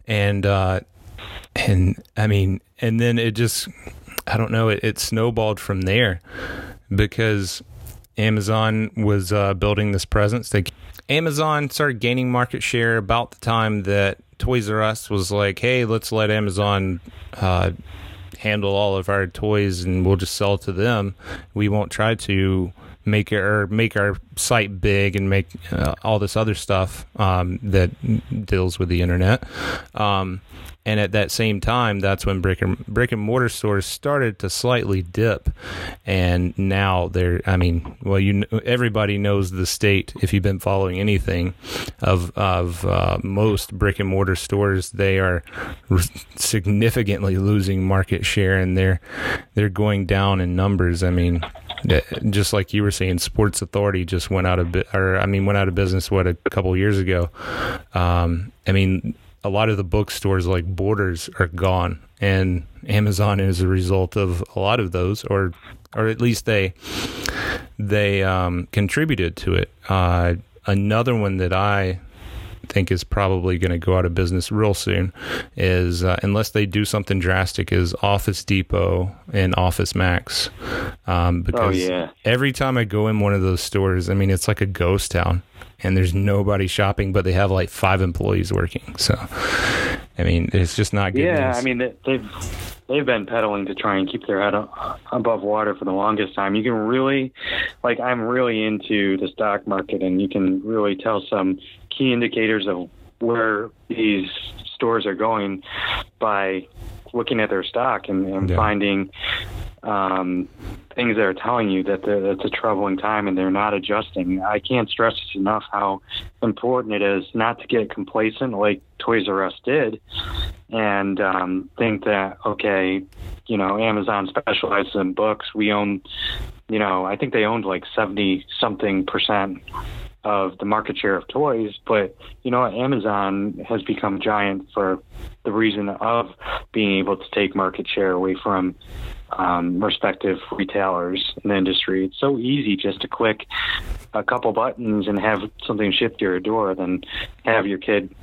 And uh and I mean and then it just I don't know it, it snowballed from there because Amazon was uh, building this presence. They Amazon started gaining market share about the time that Toys R Us was like hey let's let Amazon uh handle all of our toys and we'll just sell to them. We won't try to make or make our site big and make uh, all this other stuff um, that deals with the internet. Um, and at that same time, that's when brick and brick and mortar stores started to slightly dip, and now they're. I mean, well, you everybody knows the state if you've been following anything of of uh, most brick and mortar stores. They are significantly losing market share, and they're they're going down in numbers. I mean, just like you were saying, Sports Authority just went out of, or I mean, went out of business what a couple years ago. Um, I mean, a lot of the bookstores like Borders are gone, and Amazon is a result of a lot of those, or or at least they they um, contributed to it. Uh, another one that I think is probably going to go out of business real soon is uh, unless they do something drastic is Office Depot and Office Max um, Oh yeah. every time I go in one of those stores, I mean it's like a ghost town and there's nobody shopping, but they have like five employees working. So, I mean, it's just not good. Yeah, news. I mean they- they've they've been pedaling to try and keep their head above water for the longest time. You can really, like, I'm really into the stock market, and you can really tell some key indicators of where these stores are going by looking at their stock and, and Yeah. finding um, things that are telling you that it's a troubling time and they're not adjusting. I can't stress enough how important it is not to get complacent like Toys R Us did and um, think that okay, you know, Amazon specializes in books. We own, you know, I think they owned like seventy something percent of the market share of toys, but you know. Amazon has become giant for the reason of being able to take market share away from um, respective retailers in the industry. It's so easy just to click a couple buttons and have something shipped to your door than have your kid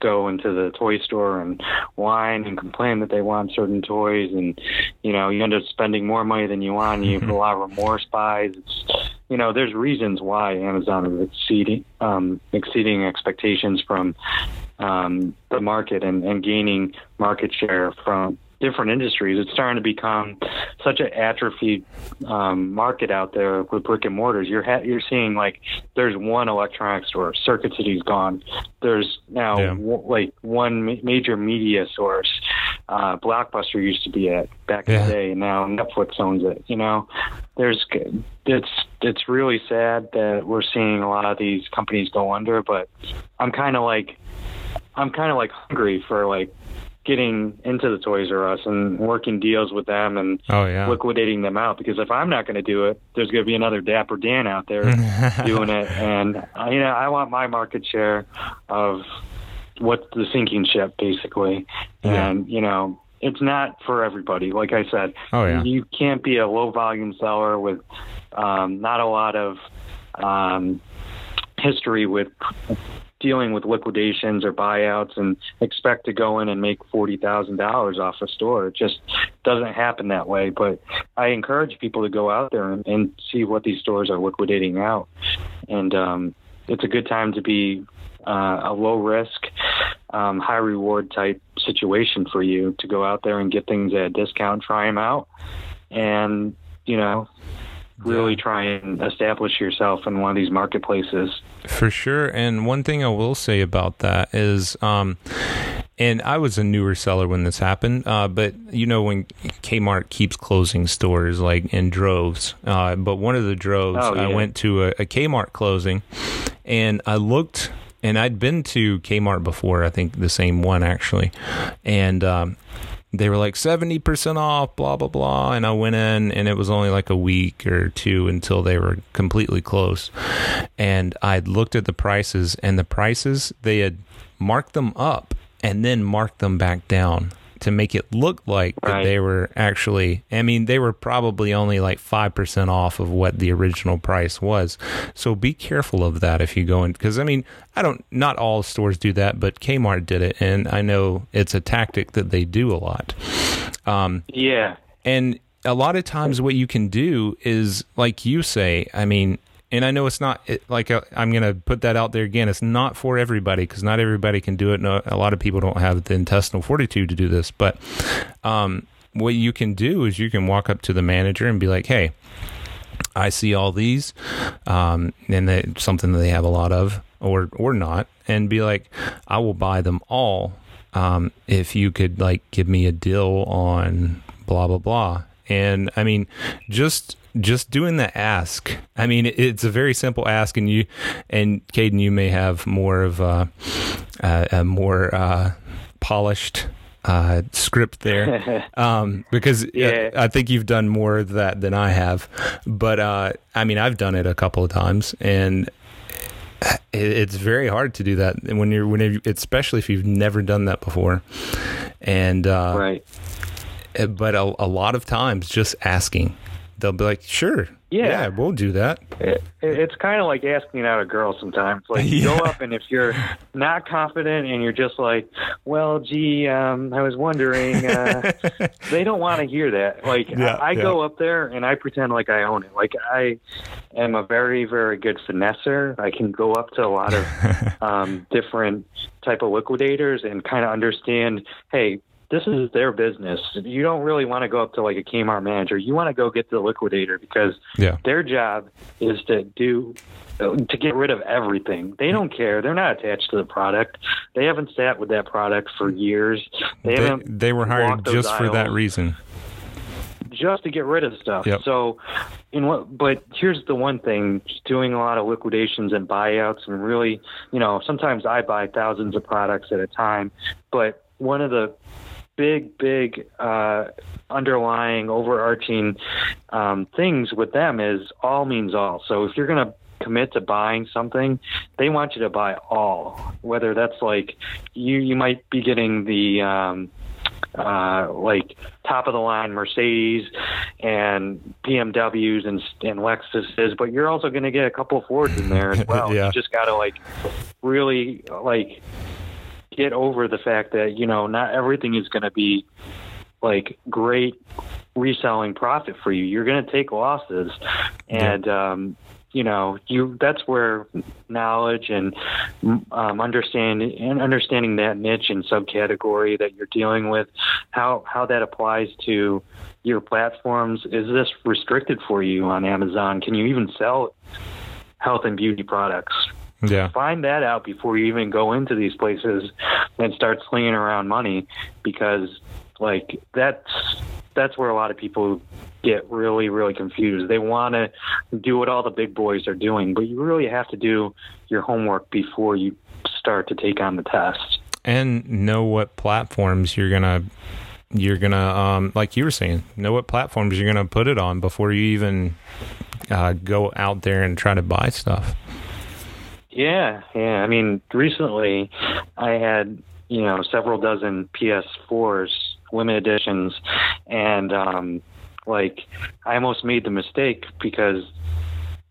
go into the toy store and whine and complain that they want certain toys. And you know you end up spending more money than you want. And you have a lot of remorse buys. It's you know there's reasons why amazon is exceeding um exceeding expectations from um the market and, and gaining market share from different industries. It's starting to become such an atrophied um, market out there with brick and mortars. You're ha- you're seeing like there's one electronics store, Circuit City's gone. There's now Yeah. w- like one ma- major media source. Uh, Blockbuster used to be at back in the day, and now Netflix owns it. You know, there's it's it's really sad that we're seeing a lot of these companies go under, but I'm kind of like I'm kind of like hungry for like getting into the Toys R Us and working deals with them and oh yeah, liquidating them out because if I'm not going to do it, there's going to be another Dapper Dan out there doing it, and uh, you know I want my market share of what's the sinking ship basically, Yeah. and you know it's not for everybody. Like I said, Oh, yeah. you can't be a low volume seller with um, not a lot of um, history with dealing with liquidations or buyouts and expect to go in and make forty thousand dollars off a store. It just doesn't happen that way. But I encourage people to go out there and, and see what these stores are liquidating out. And um, it's a good time to be uh, a low risk, um, high reward type situation for you to go out there and get things at a discount, try them out, and you know. Really try and establish yourself in one of these marketplaces. For sure. And one thing I will say about that is, um, and I was a newer seller when this happened, uh, but you know, when Kmart keeps closing stores like in droves, uh, but one of the droves, Oh, I went to a, a Kmart closing and I looked, and I'd been to Kmart before, I think the same one actually. And, um, they were like 70% off, blah, blah, blah. And I went in, and it was only like a week or two until they were completely closed. And I'd looked at the prices, and the prices, they had marked them up and then marked them back down to make it look like that they were actually, I mean, they were probably only like 5% off of what the original price was. So be careful of that if you go in, because I mean, I don't, not all stores do that, but Kmart did it. And I know it's a tactic that they do a lot. Um, Yeah, and a lot of times, what you can do is, like you say, I mean, and I know it's not it, like uh, I'm going to put that out there again. It's not for everybody because not everybody can do it. No, a lot of people don't have the intestinal fortitude to do this. But um, what you can do is you can walk up to the manager and be like, "Hey, I see all these, um, and they, something that they have a lot of, or or not, and be like, I will buy them all um, if you could like give me a deal on blah blah blah. And I mean, just just doing the ask. I mean, it's a very simple ask, and you and Cayden, you may have more of a, a, a more uh, polished uh, script there um, because yeah. I, I think you've done more of that than I have. But uh, I mean, I've done it a couple of times, and it's very hard to do that when you're when you, especially if you've never done that before. And uh, right, but a, a lot of times just asking they'll be like, sure, yeah, yeah we'll do that. It, it's kind of like asking out a girl sometimes. Like you yeah. go up and if you're not confident and you're just like, well, gee, um, I was wondering, uh, they don't want to hear that. Like yeah, I, I go up there and I pretend like I own it. Like I am a very, very good finesser. I can go up to a lot of um, different type of liquidators and kind of understand, hey, this is their business. You don't really want to go up to like a Kmart manager. You want to go get the liquidator because yeah. their job is to do to get rid of everything. They don't care. They're not attached to the product. They haven't sat with that product for years. They, they haven't. They were hired just for that reason. Just to get rid of stuff. Yep. So, in what? But here's the one thing: doing a lot of liquidations and buyouts, and really, you know, sometimes I buy thousands of products at a time. But one of the big, big uh, underlying, overarching um, things with them is all means all. So if you're going to commit to buying something, they want you to buy all. Whether that's like you, you might be getting the um, uh, like top of the line Mercedes and BMWs and and Lexuses, but you're also going to get a couple of Fords in there as well. yeah. You just got to like really like get over the fact that you know not everything is going to be like great reselling profit for you. You're going to take losses, and um, you know you that's where knowledge and um, understanding and understanding that niche and subcategory that you're dealing with, how how that applies to your platforms. Is this restricted for you on Amazon? Can you even sell health and beauty products? Yeah. Find that out before you even go into these places and start slinging around money because like that's that's where a lot of people get really really confused. They want to do what all the big boys are doing, but you really have to do your homework before you start to take on the test and know what platforms you're going to you're going to um like you were saying, know what platforms you're going to put it on before you even uh, go out there and try to buy stuff. Yeah, yeah. I mean, recently I had you know several dozen PS4s, limited editions, and um, like I almost made the mistake because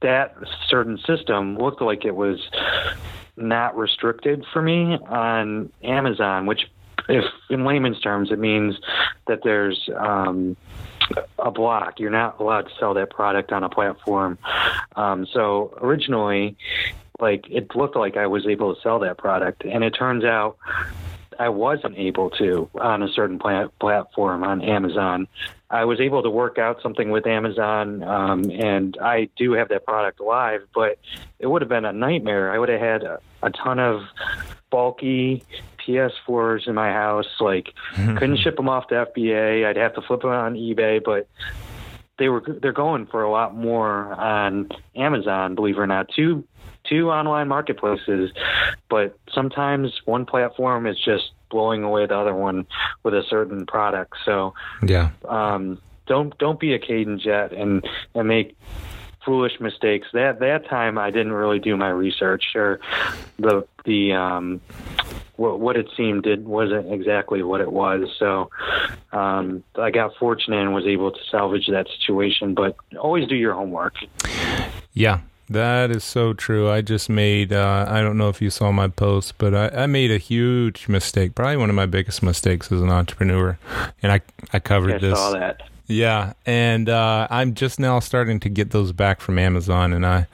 that certain system looked like it was not restricted for me on Amazon, which, if in layman's terms, it means that there's um, a block. You're not allowed to sell that product on a platform. Um, so originally, like it looked like I was able to sell that product, and it turns out I wasn't able to on a certain plat- platform on Amazon. I was able to work out something with Amazon, um, and I do have that product live, but it would have been a nightmare. I would have had a, a ton of bulky PS4s in my house. Like, couldn't ship them off to FBA. I'd have to flip them on eBay, but they were they're going for a lot more on Amazon, believe it or not. Two two online marketplaces, but sometimes one platform is just blowing away the other one with a certain product. So yeah, um, don't don't be a Cayden Jett and and make foolish mistakes. That that time I didn't really do my research or the the um, what, what it seemed did wasn't exactly what it was. So um, I got fortunate and was able to salvage that situation. But always do your homework. Yeah, that is so true. I just made, uh, I don't know if you saw my post, but I, I, made a huge mistake. Probably one of my biggest mistakes as an entrepreneur. And I, I covered I this. Yeah, and uh, I'm just now starting to get those back from Amazon, and I,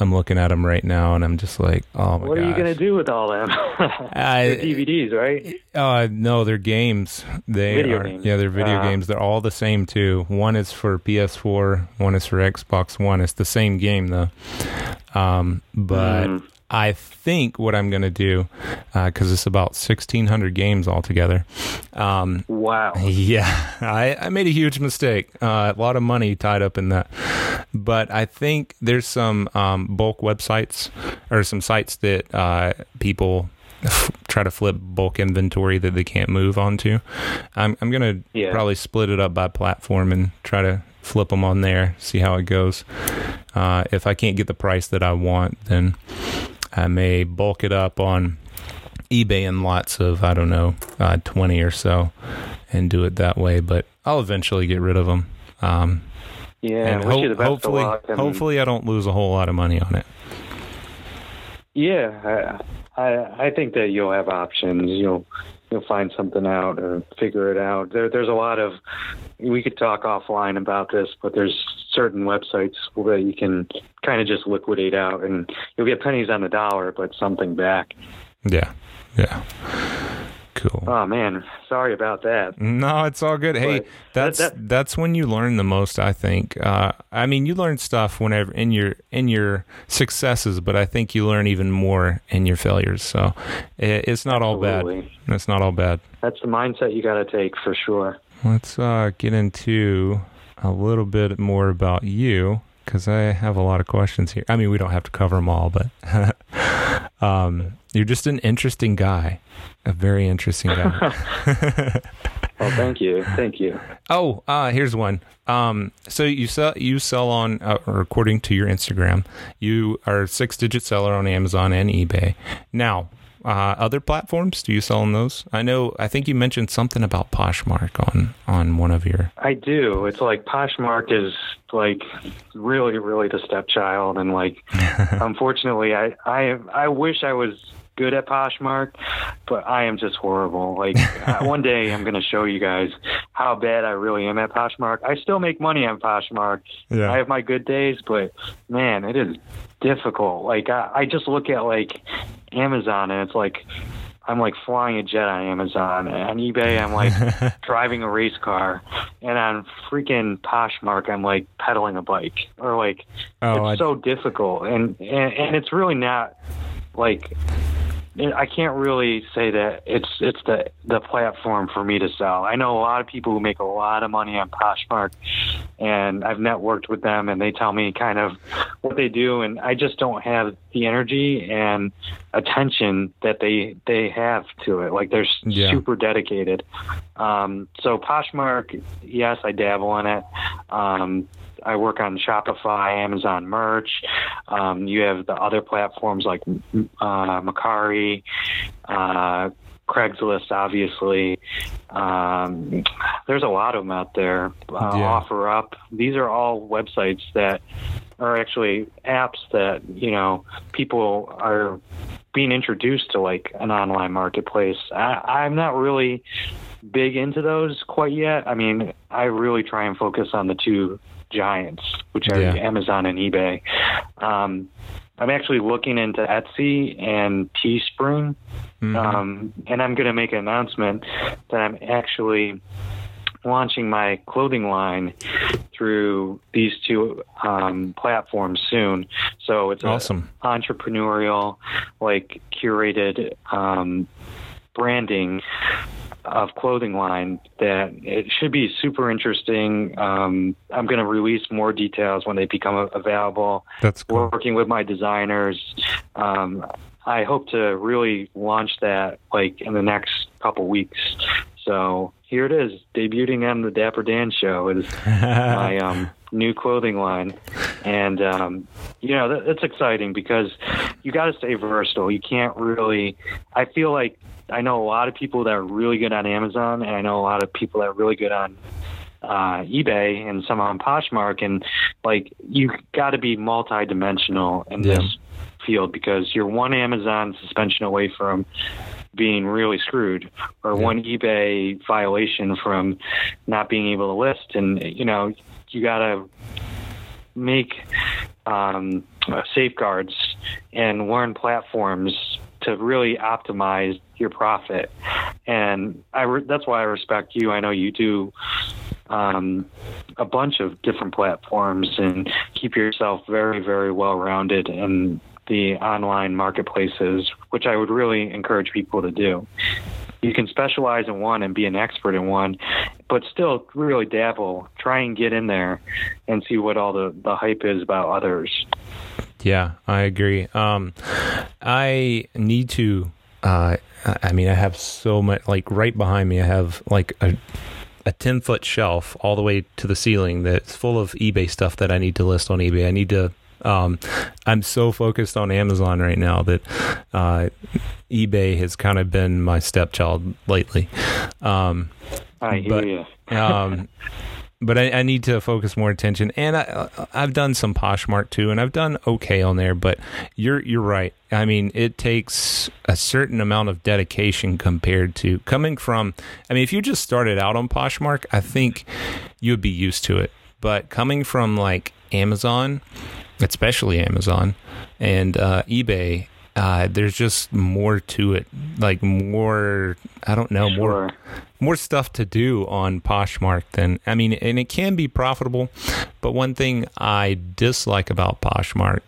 I'm looking at them right now, and I'm just like, oh my god. What are you gosh. gonna do with all them? I- They're DVDs, right? Uh, no, they're games. They Video are. games. Yeah, they're video Ah. games. They're all the same too. One is for PS4. One is for Xbox One. It's the same game though. Um, but Mm. I think what I'm gonna do, because it's about 1,600 games altogether. Um, Wow. yeah, I, I made a huge mistake. Uh, a lot of money tied up in that. But I think there's some um, bulk websites or some sites that uh, people try to flip bulk inventory that they can't move onto. I'm, I'm going to Yeah. probably split it up by platform and try to flip them on there, see how it goes. Uh, if I can't get the price that I want, then I may bulk it up on eBay in lots of I don't know uh, twenty or so, and do it that way. But I'll eventually get rid of them. Um, Yeah. ho- you the best hopefully, of luck. I mean, hopefully I don't lose a whole lot of money on it. Yeah, I, I I think that you'll have options. You'll you'll find something out or figure it out. There there's a lot of we could talk offline about this, but there's certain websites that you can kind of just liquidate out, and you'll get pennies on the dollar, but something back. Yeah, yeah, cool. Oh man, sorry about that. No, it's all good. Hey, But that's that- that's when you learn the most. I think. Uh, I mean, you learn stuff whenever in your in your successes, but I think you learn even more in your failures. So it, it's not all bad. Absolutely. It's not all bad. That's the mindset you got to take for sure. Let's uh, get into a little bit more about you because I have a lot of questions here. I mean, we don't have to cover them all, but um, you're just an interesting guy, a very interesting guy. Well, thank you, thank you. oh, uh, here's one. Um, so you sell you sell on, uh, or according to your Instagram, you are a six digit seller on Amazon and eBay. Now, uh, other platforms, do you sell on those? I know. I think you mentioned something about Poshmark on on one of your. I do. It's like Poshmark is like really, really the stepchild, and like unfortunately, I I I wish I was good at Poshmark, but I am just horrible. Like one day, I'm gonna show you guys how bad I really am at Poshmark. I still make money on Poshmark. Yeah. I have my good days, but man, it is difficult. Like I, I just look at like Amazon, and it's like. I'm like flying a jet on Amazon. On eBay, I'm like driving a race car, and on freaking Poshmark, I'm like pedaling a bike, or like Oh, it's I- so difficult, and, and and it's really not like I can't really say that it's it's the the platform for me to sell. I know a lot of people who make a lot of money on Poshmark, and I've networked with them, and they tell me kind of what they do, and I just don't have the energy and attention that they they have to it. Like they're Yeah. super dedicated. Um, so Poshmark, yes, I dabble in it. Um, I work on Shopify, Amazon merch. Um, you have the other platforms like uh, Mercari, uh, Craigslist, obviously. Um, there's a lot of them out there. Uh, Yeah. OfferUp. These are all websites that are actually apps that you know people are being introduced to like an online marketplace. I, I'm not really big into those quite yet. I mean, I really try and focus on the two giants, which are Yeah. Amazon and eBay. Um, I'm actually looking into Etsy and Teespring, Mhm. um, and I'm going to make an announcement that I'm actually launching my clothing line through these two um, platforms soon. So it's awesome. entrepreneurial, like curated um, branding of clothing line that it should be super interesting. Um, I'm going to release more details when they become available. That's cool. Working with my designers, um, I hope to really launch that like in the next couple weeks. So here it is, debuting on the Dapper Dan show is my um, new clothing line, and um, you know that, that's exciting because you got to stay versatile. You can't really. I feel like I know a lot of people that are really good on Amazon, and I know a lot of people that are really good on uh, eBay and some on Poshmark, and like you got to be multi-dimensional in Yeah. this field because you're one Amazon suspension away from being really screwed or Yeah. one eBay violation from not being able to list. And, you know, you got to make um, safeguards and learn platforms to really optimize your profit. And I re- that's why I respect you. I know you do um, a bunch of different platforms and keep yourself very, very well rounded in the online marketplaces, which I would really encourage people to do. You can specialize in one and be an expert in one, but still really dabble. Try and get in there and see what all the, the hype is about others. Yeah, I agree. Um, I need to. Uh, I mean, I have so much. Like right behind me, I have like a a ten foot shelf all the way to the ceiling that's full of eBay stuff that I need to list on eBay. I need to. Um, I'm so focused on Amazon right now that uh, eBay has kind of been my stepchild lately. Um, I hear But- you. um, but I, I need to focus more attention. And I, I've done some Poshmark too, and I've done okay on there. But you're you're right. I mean, it takes a certain amount of dedication compared to coming from. I mean, if you just started out on Poshmark, I think you'd be used to it. But coming from like Amazon, especially Amazon and uh, eBay. Uh, there's just more to it, like more. I don't know, more more stuff to do on Poshmark than I mean, and it can be profitable. But one thing I dislike about Poshmark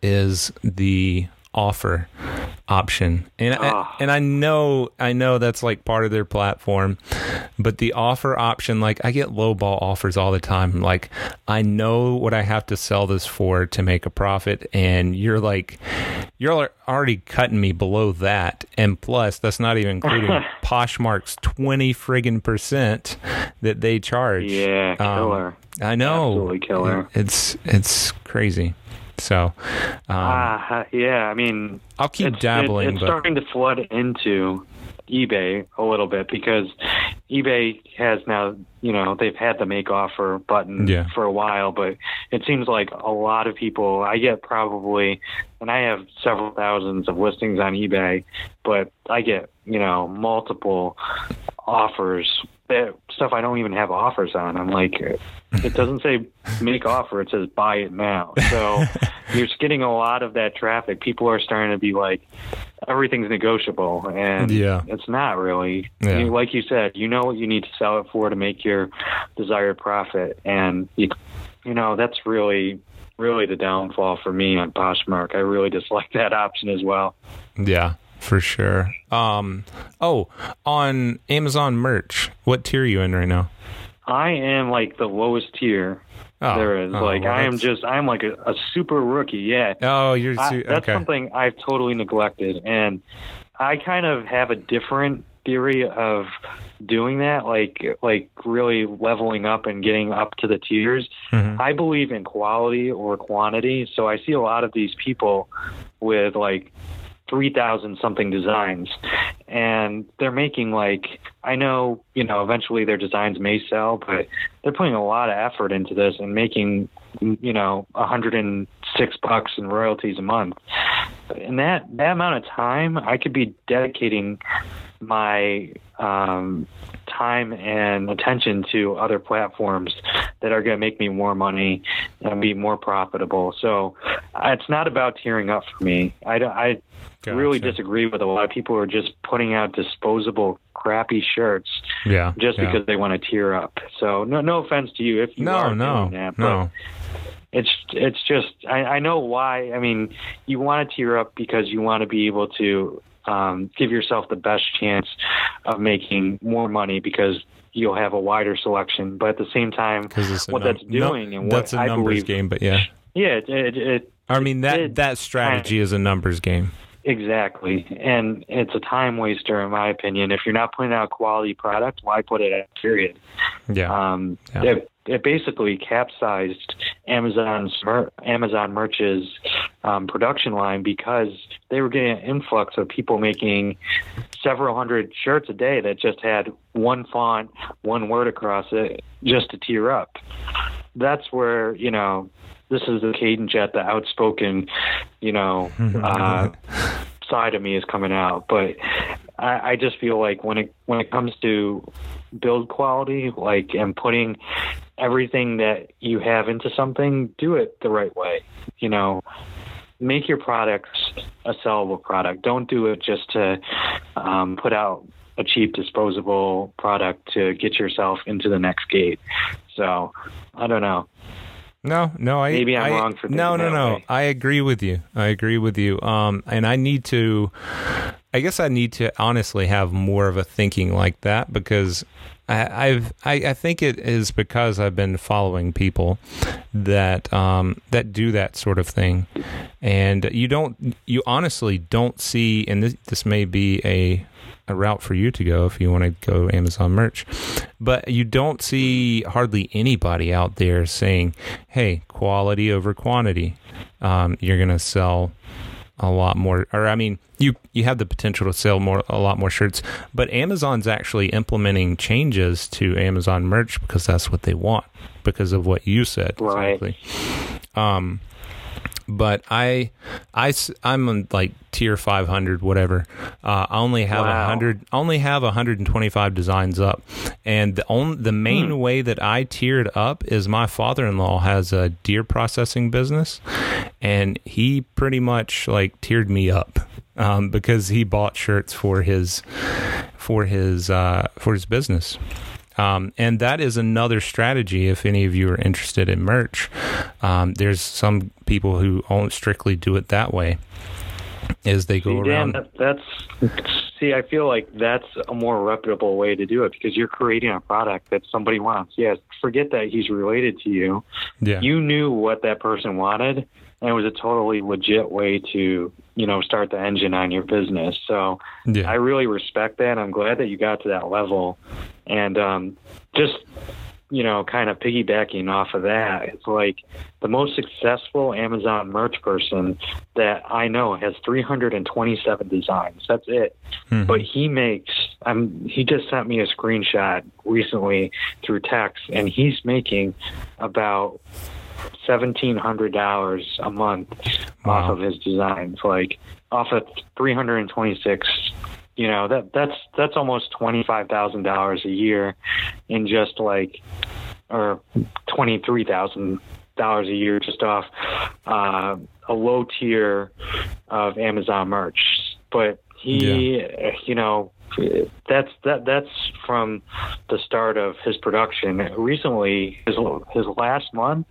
is the offer option, and I, Ah. and I know I know that's like part of their platform, but the offer option, like I get lowball offers all the time. Like I know what I have to sell this for to make a profit, and you're like you're already cutting me below that, and plus that's not even including Poshmark's twenty friggin' percent that they charge. Yeah, Um, killer. I know. Absolutely killer. It's it's crazy. So um, ah, yeah. I mean, I'll keep it's, dabbling, It, it's but starting to flood into eBay a little bit because eBay has now, you know, they've had the make offer button Yeah. for a while, but it seems like a lot of people. I get probably, and I have several thousands of listings on eBay, but I get, you know, multiple offers. That stuff I don't even have offers on. I'm like, it doesn't say make offer; it says buy it now. So you're getting a lot of that traffic. People are starting to be like, everything's negotiable, and Yeah. it's not really. Yeah. You- like you said, you know what you need to sell it for to make your desired profit, and you, you know that's really, really the downfall for me on Poshmark. I really dislike that option as well. yeah, for sure. Um, oh, on Amazon merch, what tier are you in right now? I am like the lowest tier Oh, there is. oh, like well, I am just, I'm like a, a super rookie. Yeah. Oh, you're I, su- that's okay. something I've totally neglected, and I kind of have a different theory of doing that, like like really leveling up and getting up to the tiers. Mhm. I believe in quality or quantity, so I see a lot of these people with like three thousand something designs, and they're making like I know you know eventually their designs may sell, but they're putting a lot of effort into this and making you know a hundred and six bucks in royalties a month. In that that amount of time, I could be dedicating my um, time and attention to other platforms that are going to make me more money and be more profitable. So uh, it's not about tiering up for me. I, I really disagree with a lot of people who are just putting out disposable crappy shirts Yeah, just yeah. because they want to tier up. So no no offense to you if you no, are no, doing that, no. it's it's just I, I know why. I mean, you want to tier up because you want to be able to um, give yourself the best chance of making more money because you'll have a wider selection. But at the same time, Because it's a what num- that's doing and what that's a I numbers believe, game. But yeah, yeah, it, it, it I mean that it- that strategy is a numbers game. Exactly. And it's a time waster, in my opinion. If you're not putting out quality product, why put it out, period? Yeah, Um, Yeah. it, it basically capsized Amazon's Amazon Merch's um, production line because they were getting an influx of people making several hundred shirts a day that just had one font, one word across it, just to tier up. That's where you know this is the Cayden Jett, the outspoken, you know, uh, side of me is coming out. But I, I just feel like when it when it comes to build quality, like and putting everything that you have into something, do it the right way. You know, make your products a sellable product. Don't do it just to um, put out a cheap disposable product to get yourself into the next gate. So I don't know. No, no, I maybe I'm I, wrong for no, no, no. Way. I agree with you. I agree with you. Um, and I need to. I guess I need to honestly have more of a thinking like that because I, I've I, I think it is because I've been following people that um, that do that sort of thing, and you don't you honestly don't see, and this this may be a a route for you to go if you want to go Amazon merch. But you don't see hardly anybody out there saying, "Hey, quality over quantity." Um, you're to sell a lot more, or I mean, you you have the potential to sell more a lot more shirts. But Amazon's actually implementing changes to Amazon merch because that's what they want because of what you said. Right. Exactly. Um, but I, I, I'm on like tier 500, whatever. Uh, I only have a Wow. hundred, only have 125 designs up, and the only the main Hmm. way that I tiered up is my father-in-law has a deer processing business, and he pretty much like tiered me up um, because he bought shirts for his for his uh, for his business. Um, and that is another strategy if any of you are interested in merch. Um, there's some people who only strictly do it that way. Is they go See, Dan, around. that, that's see. I feel like that's a more reputable way to do it because you're creating a product that somebody wants. Yes, forget that he's related to you. Yeah. You knew what that person wanted, and it was a totally legit way to you know start the engine on your business. So yeah. I really respect that. I'm glad that you got to that level, and um, just you know, kind of piggybacking off of that, it's like the most successful Amazon merch person that I know has 327 designs. That's it. Mhm. But he makes. Um, he just sent me a screenshot recently through text, and he's making about seventeen hundred dollars a month Wow. off of his designs. Like off of 326 you know that that's that's almost twenty five thousand dollars a year in just like or twenty three thousand dollars a year just off uh, a low tier of Amazon merch. But he, you know, that's that that's from the start of his production. Recently, his his last month,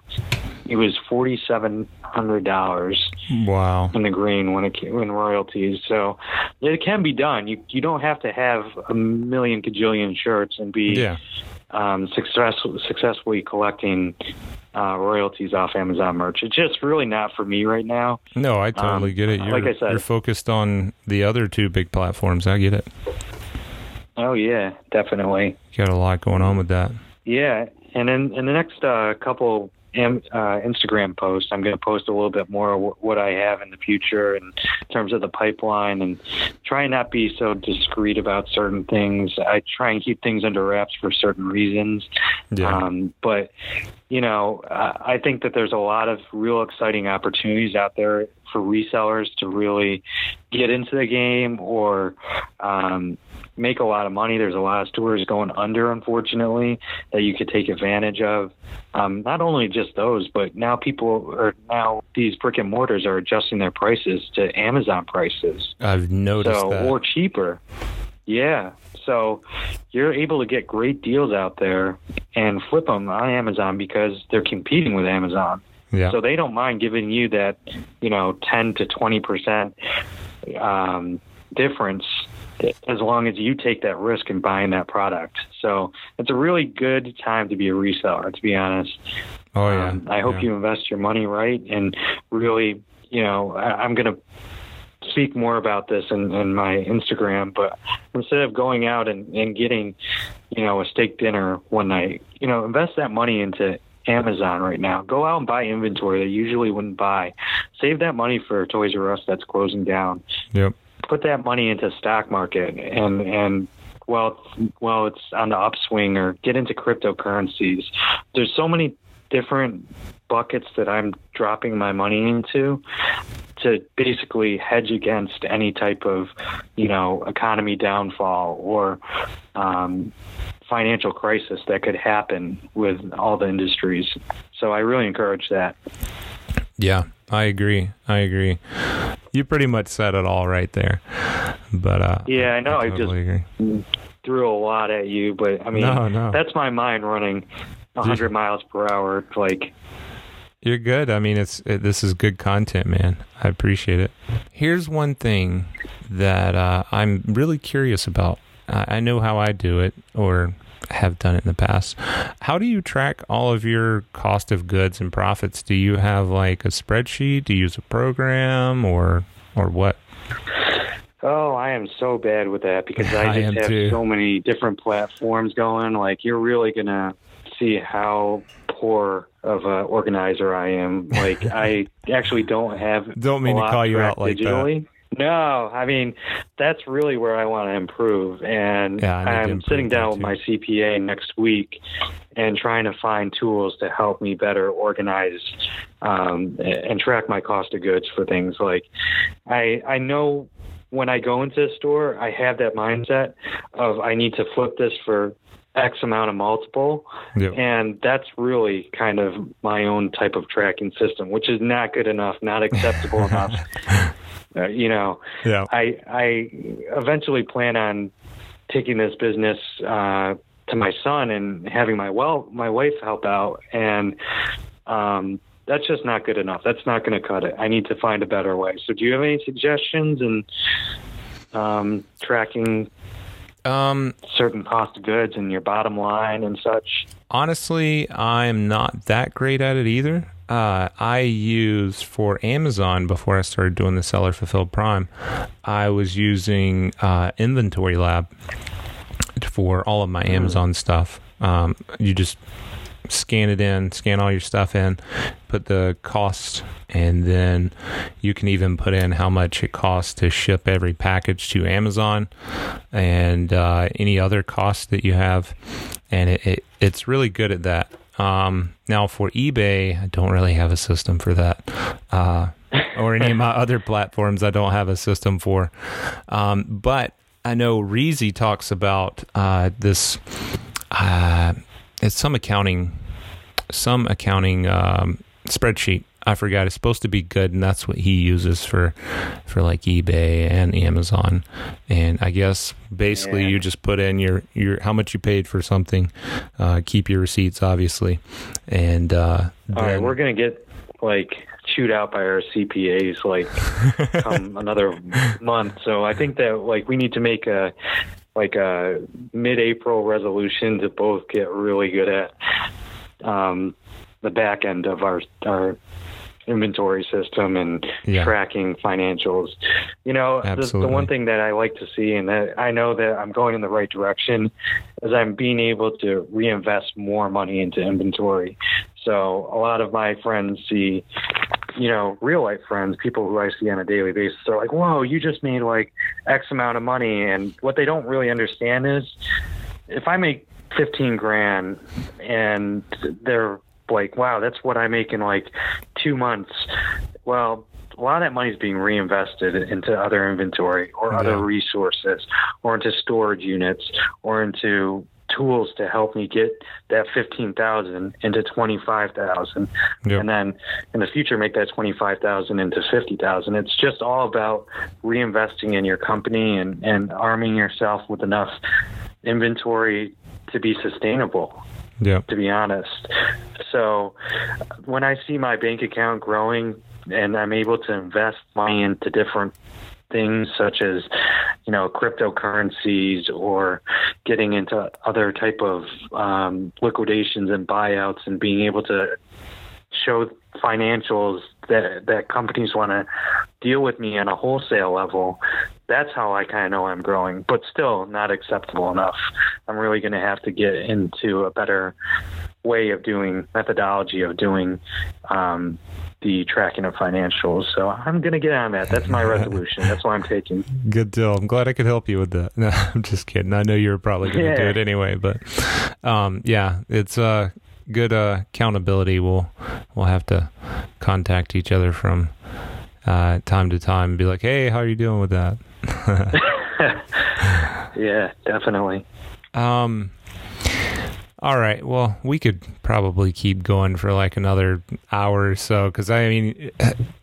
he was forty seven hundred dollars wow. in the green when it when royalties. So it can be done. You you don't have to have a million cajillion shirts and be Yeah. Um, success, successfully collecting uh, royalties off Amazon merch. It's just really not for me right now. No, I totally Um, get it. You're, like I said- you're focused on the other two big platforms. I get it. Oh yeah, definitely. You got a lot going on with that. Yeah, and in in the next uh, couple am, uh, Instagram post. I'm going to post a little bit more of wh- what I have in the future in terms of the pipeline, and try and not be so discreet about certain things. I try and keep things under wraps for certain reasons. Yeah. Um, but you know, I I think that there's a lot of real exciting opportunities out there for resellers to really get into the game or um, make a lot of money. There's a lot of stores going under, unfortunately, that you could take advantage of. Um, not only just those, but now people are now these brick and mortars are adjusting their prices to Amazon prices I've noticed so that. or cheaper. Yeah, so you're able to get great deals out there and flip them on Amazon because they're competing with Amazon. yeah. So they don't mind giving you that, you know, 10 to 20 percent um, difference as long as you take that risk in buying that product. So it's a really good time to be a reseller, to be honest. oh yeah. Um, I hope yeah. you invest your money right and really, you know, I, I'm going to speak more about this in, in my Instagram, but instead of going out and, and getting, you know, a steak dinner one night, you know, invest that money into Amazon right now. Go out and buy inventory that you usually wouldn't buy. Save that money for Toys R Us that's closing down. Yep. Put that money into stock market and and well well it's on the upswing or get into cryptocurrencies. There's so many different buckets that I'm dropping my money into to basically hedge against any type of, you know, economy downfall or um, financial crisis that could happen with all the industries. So I really encourage that. Yeah, I agree. I agree. You pretty much said it all right there. But uh, yeah, I know. I, totally just agree. threw a lot at you, but I mean, No, no. that's my mind running 100 miles per hour. Like, You're good. I mean, it's it, this is good content, man. I appreciate it. Here's one thing that uh, I'm really curious about. I I know how I do it, or have done it in the past. How do you track all of your cost of goods and profits? Do you have like a spreadsheet? Do you use a program, or or what? oh, I am so bad with that because I I just am have too. so many different platforms going. Like, you're really going to see how poor of a organizer I am. Like, I actually don't have. Don't mean to call you out like that. No, I mean that's really where I want to improve, and Yeah, I'm improve sitting down with my CPA next week and trying to find tools to help me better organize um, and track my cost of goods for things. Like I I know when I go into a store, I have that mindset of I need to flip this for X amount of multiple, Yep. and that's really kind of my own type of tracking system, which is not good enough, not acceptable enough. Uh, you know, Yeah. I I eventually plan on taking this business uh, to my son and having my well my wife help out, and um, that's just not good enough. That's not going to cut it. I need to find a better way. So, do you have any suggestions and um, tracking Um. certain cost of goods and your bottom line and such? Honestly, I'm not that great at it either. Uh, I used for Amazon before I started doing the seller fulfilled prime. I was using uh, Inventory Lab for all of my Amazon stuff. Um, you just scan it in, scan all your stuff in, put the cost, and then you can even put in how much it costs to ship every package to Amazon and uh, any other costs that you have. And it, it, it's really good at that. Um, now, for eBay, I don't really have a system for that. Uh, or any of my other platforms, I don't have a system for. Um, but I know Reezy talks about uh, this. Uh, it's some accounting, some accounting um, spreadsheet. I forgot. It's supposed to be good, and that's what he uses for, for like eBay and Amazon. And I guess basically Yeah. you just put in your your how much you paid for something, uh, keep your receipts, obviously, and uh, All right, we're gonna get like chewed out by our CPAs like come another month. So I think that like we need to make a like a mid-April resolution to both get really good at um, the back end of our our inventory system and Yeah. tracking financials. You know, the, the one thing that I like to see and that I know that I'm going in the right direction is I'm being able to reinvest more money into inventory. So a lot of my friends see, you know, real life friends, people who I see on a daily basis, they're like, "Whoa, you just made like X amount of money," and what they don't really understand is, if I make fifteen grand and they're like, "Wow, that's what I make in like two months," well. A lot of that money is being reinvested into other inventory or other resources or into storage units or into tools to help me get that 15,000 into 25,000 Yep. and then in the future make that 25,000 into 50,000 it's just all about reinvesting in your company and and arming yourself with enough inventory to be sustainable yeah, to be honest. So when I see my bank account growing and I'm able to invest money into different things such as you know cryptocurrencies or getting into other type of um, liquidations and buyouts and being able to show financials that that companies want to deal with me on a wholesale level that's how I kind of know I'm growing, but still not acceptable enough. I'm really going to have to get into a better way of doing methodology of doing um, the tracking of financials. So I'm going to get on that. That's my resolution. That's what I'm taking. good deal. I'm glad I could help you with that. No, I'm just kidding. I know you're probably going to do it anyway, but um, yeah, it's uh, good uh, accountability. We'll we'll have to contact each other from uh, time to time and be like, "Hey, how are you doing with that?" yeah, definitely. Um. All right. Well, we could probably keep going for like another hour or so because I mean,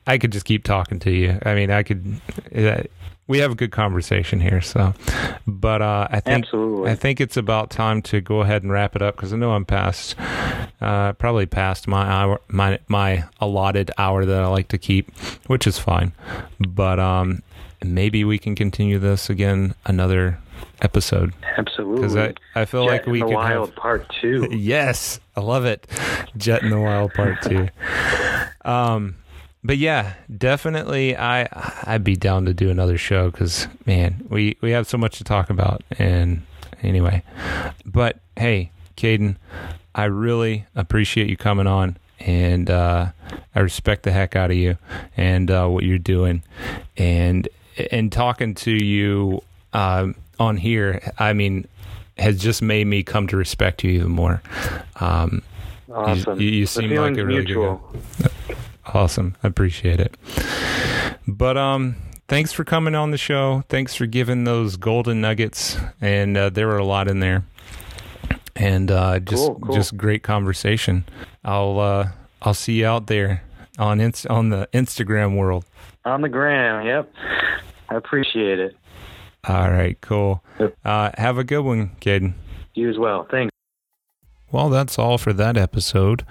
I could just keep talking to you. I mean, I could. We have a good conversation here. So, but uh, I think Absolutely. I think it's about time to go ahead and wrap it up because I know I'm past, uh, probably past my hour, my my allotted hour that I like to keep, which is fine. But um, maybe we can continue this again another episode Absolutely. because I, I feel Jet like in we the could Wild have Part Two. yes i love it jet in the wild part two um but yeah definitely i i'd be down to do another show because man we we have so much to talk about and anyway but hey Cayden, i really appreciate you coming on and uh, I respect the heck out of you and uh, what you're doing, and and talking to you um, on here. I mean, has just made me come to respect you even more. Um, Awesome. you, you seem like a really mutual. good guy. Awesome, I appreciate it. But um, thanks for coming on the show. Thanks for giving those golden nuggets, and uh, there were a lot in there. And uh, just Cool, cool. just great conversation. I'll uh, I'll see you out there on inst- on the Instagram world. On the gram. Yep. I appreciate it. All right, cool. Uh, have a good one, Cayden. You as well. Thanks. Well, that's all for that episode.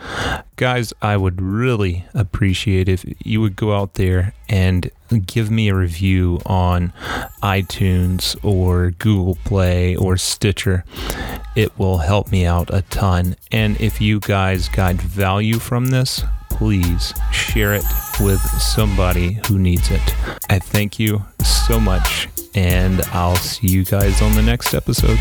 Guys, I would really appreciate if you would go out there and give me a review on iTunes or Google Play or Stitcher. It will help me out a ton. And if you guys got value from this, please share it with somebody who needs it. I thank you so much, and I'll see you guys on the next episode.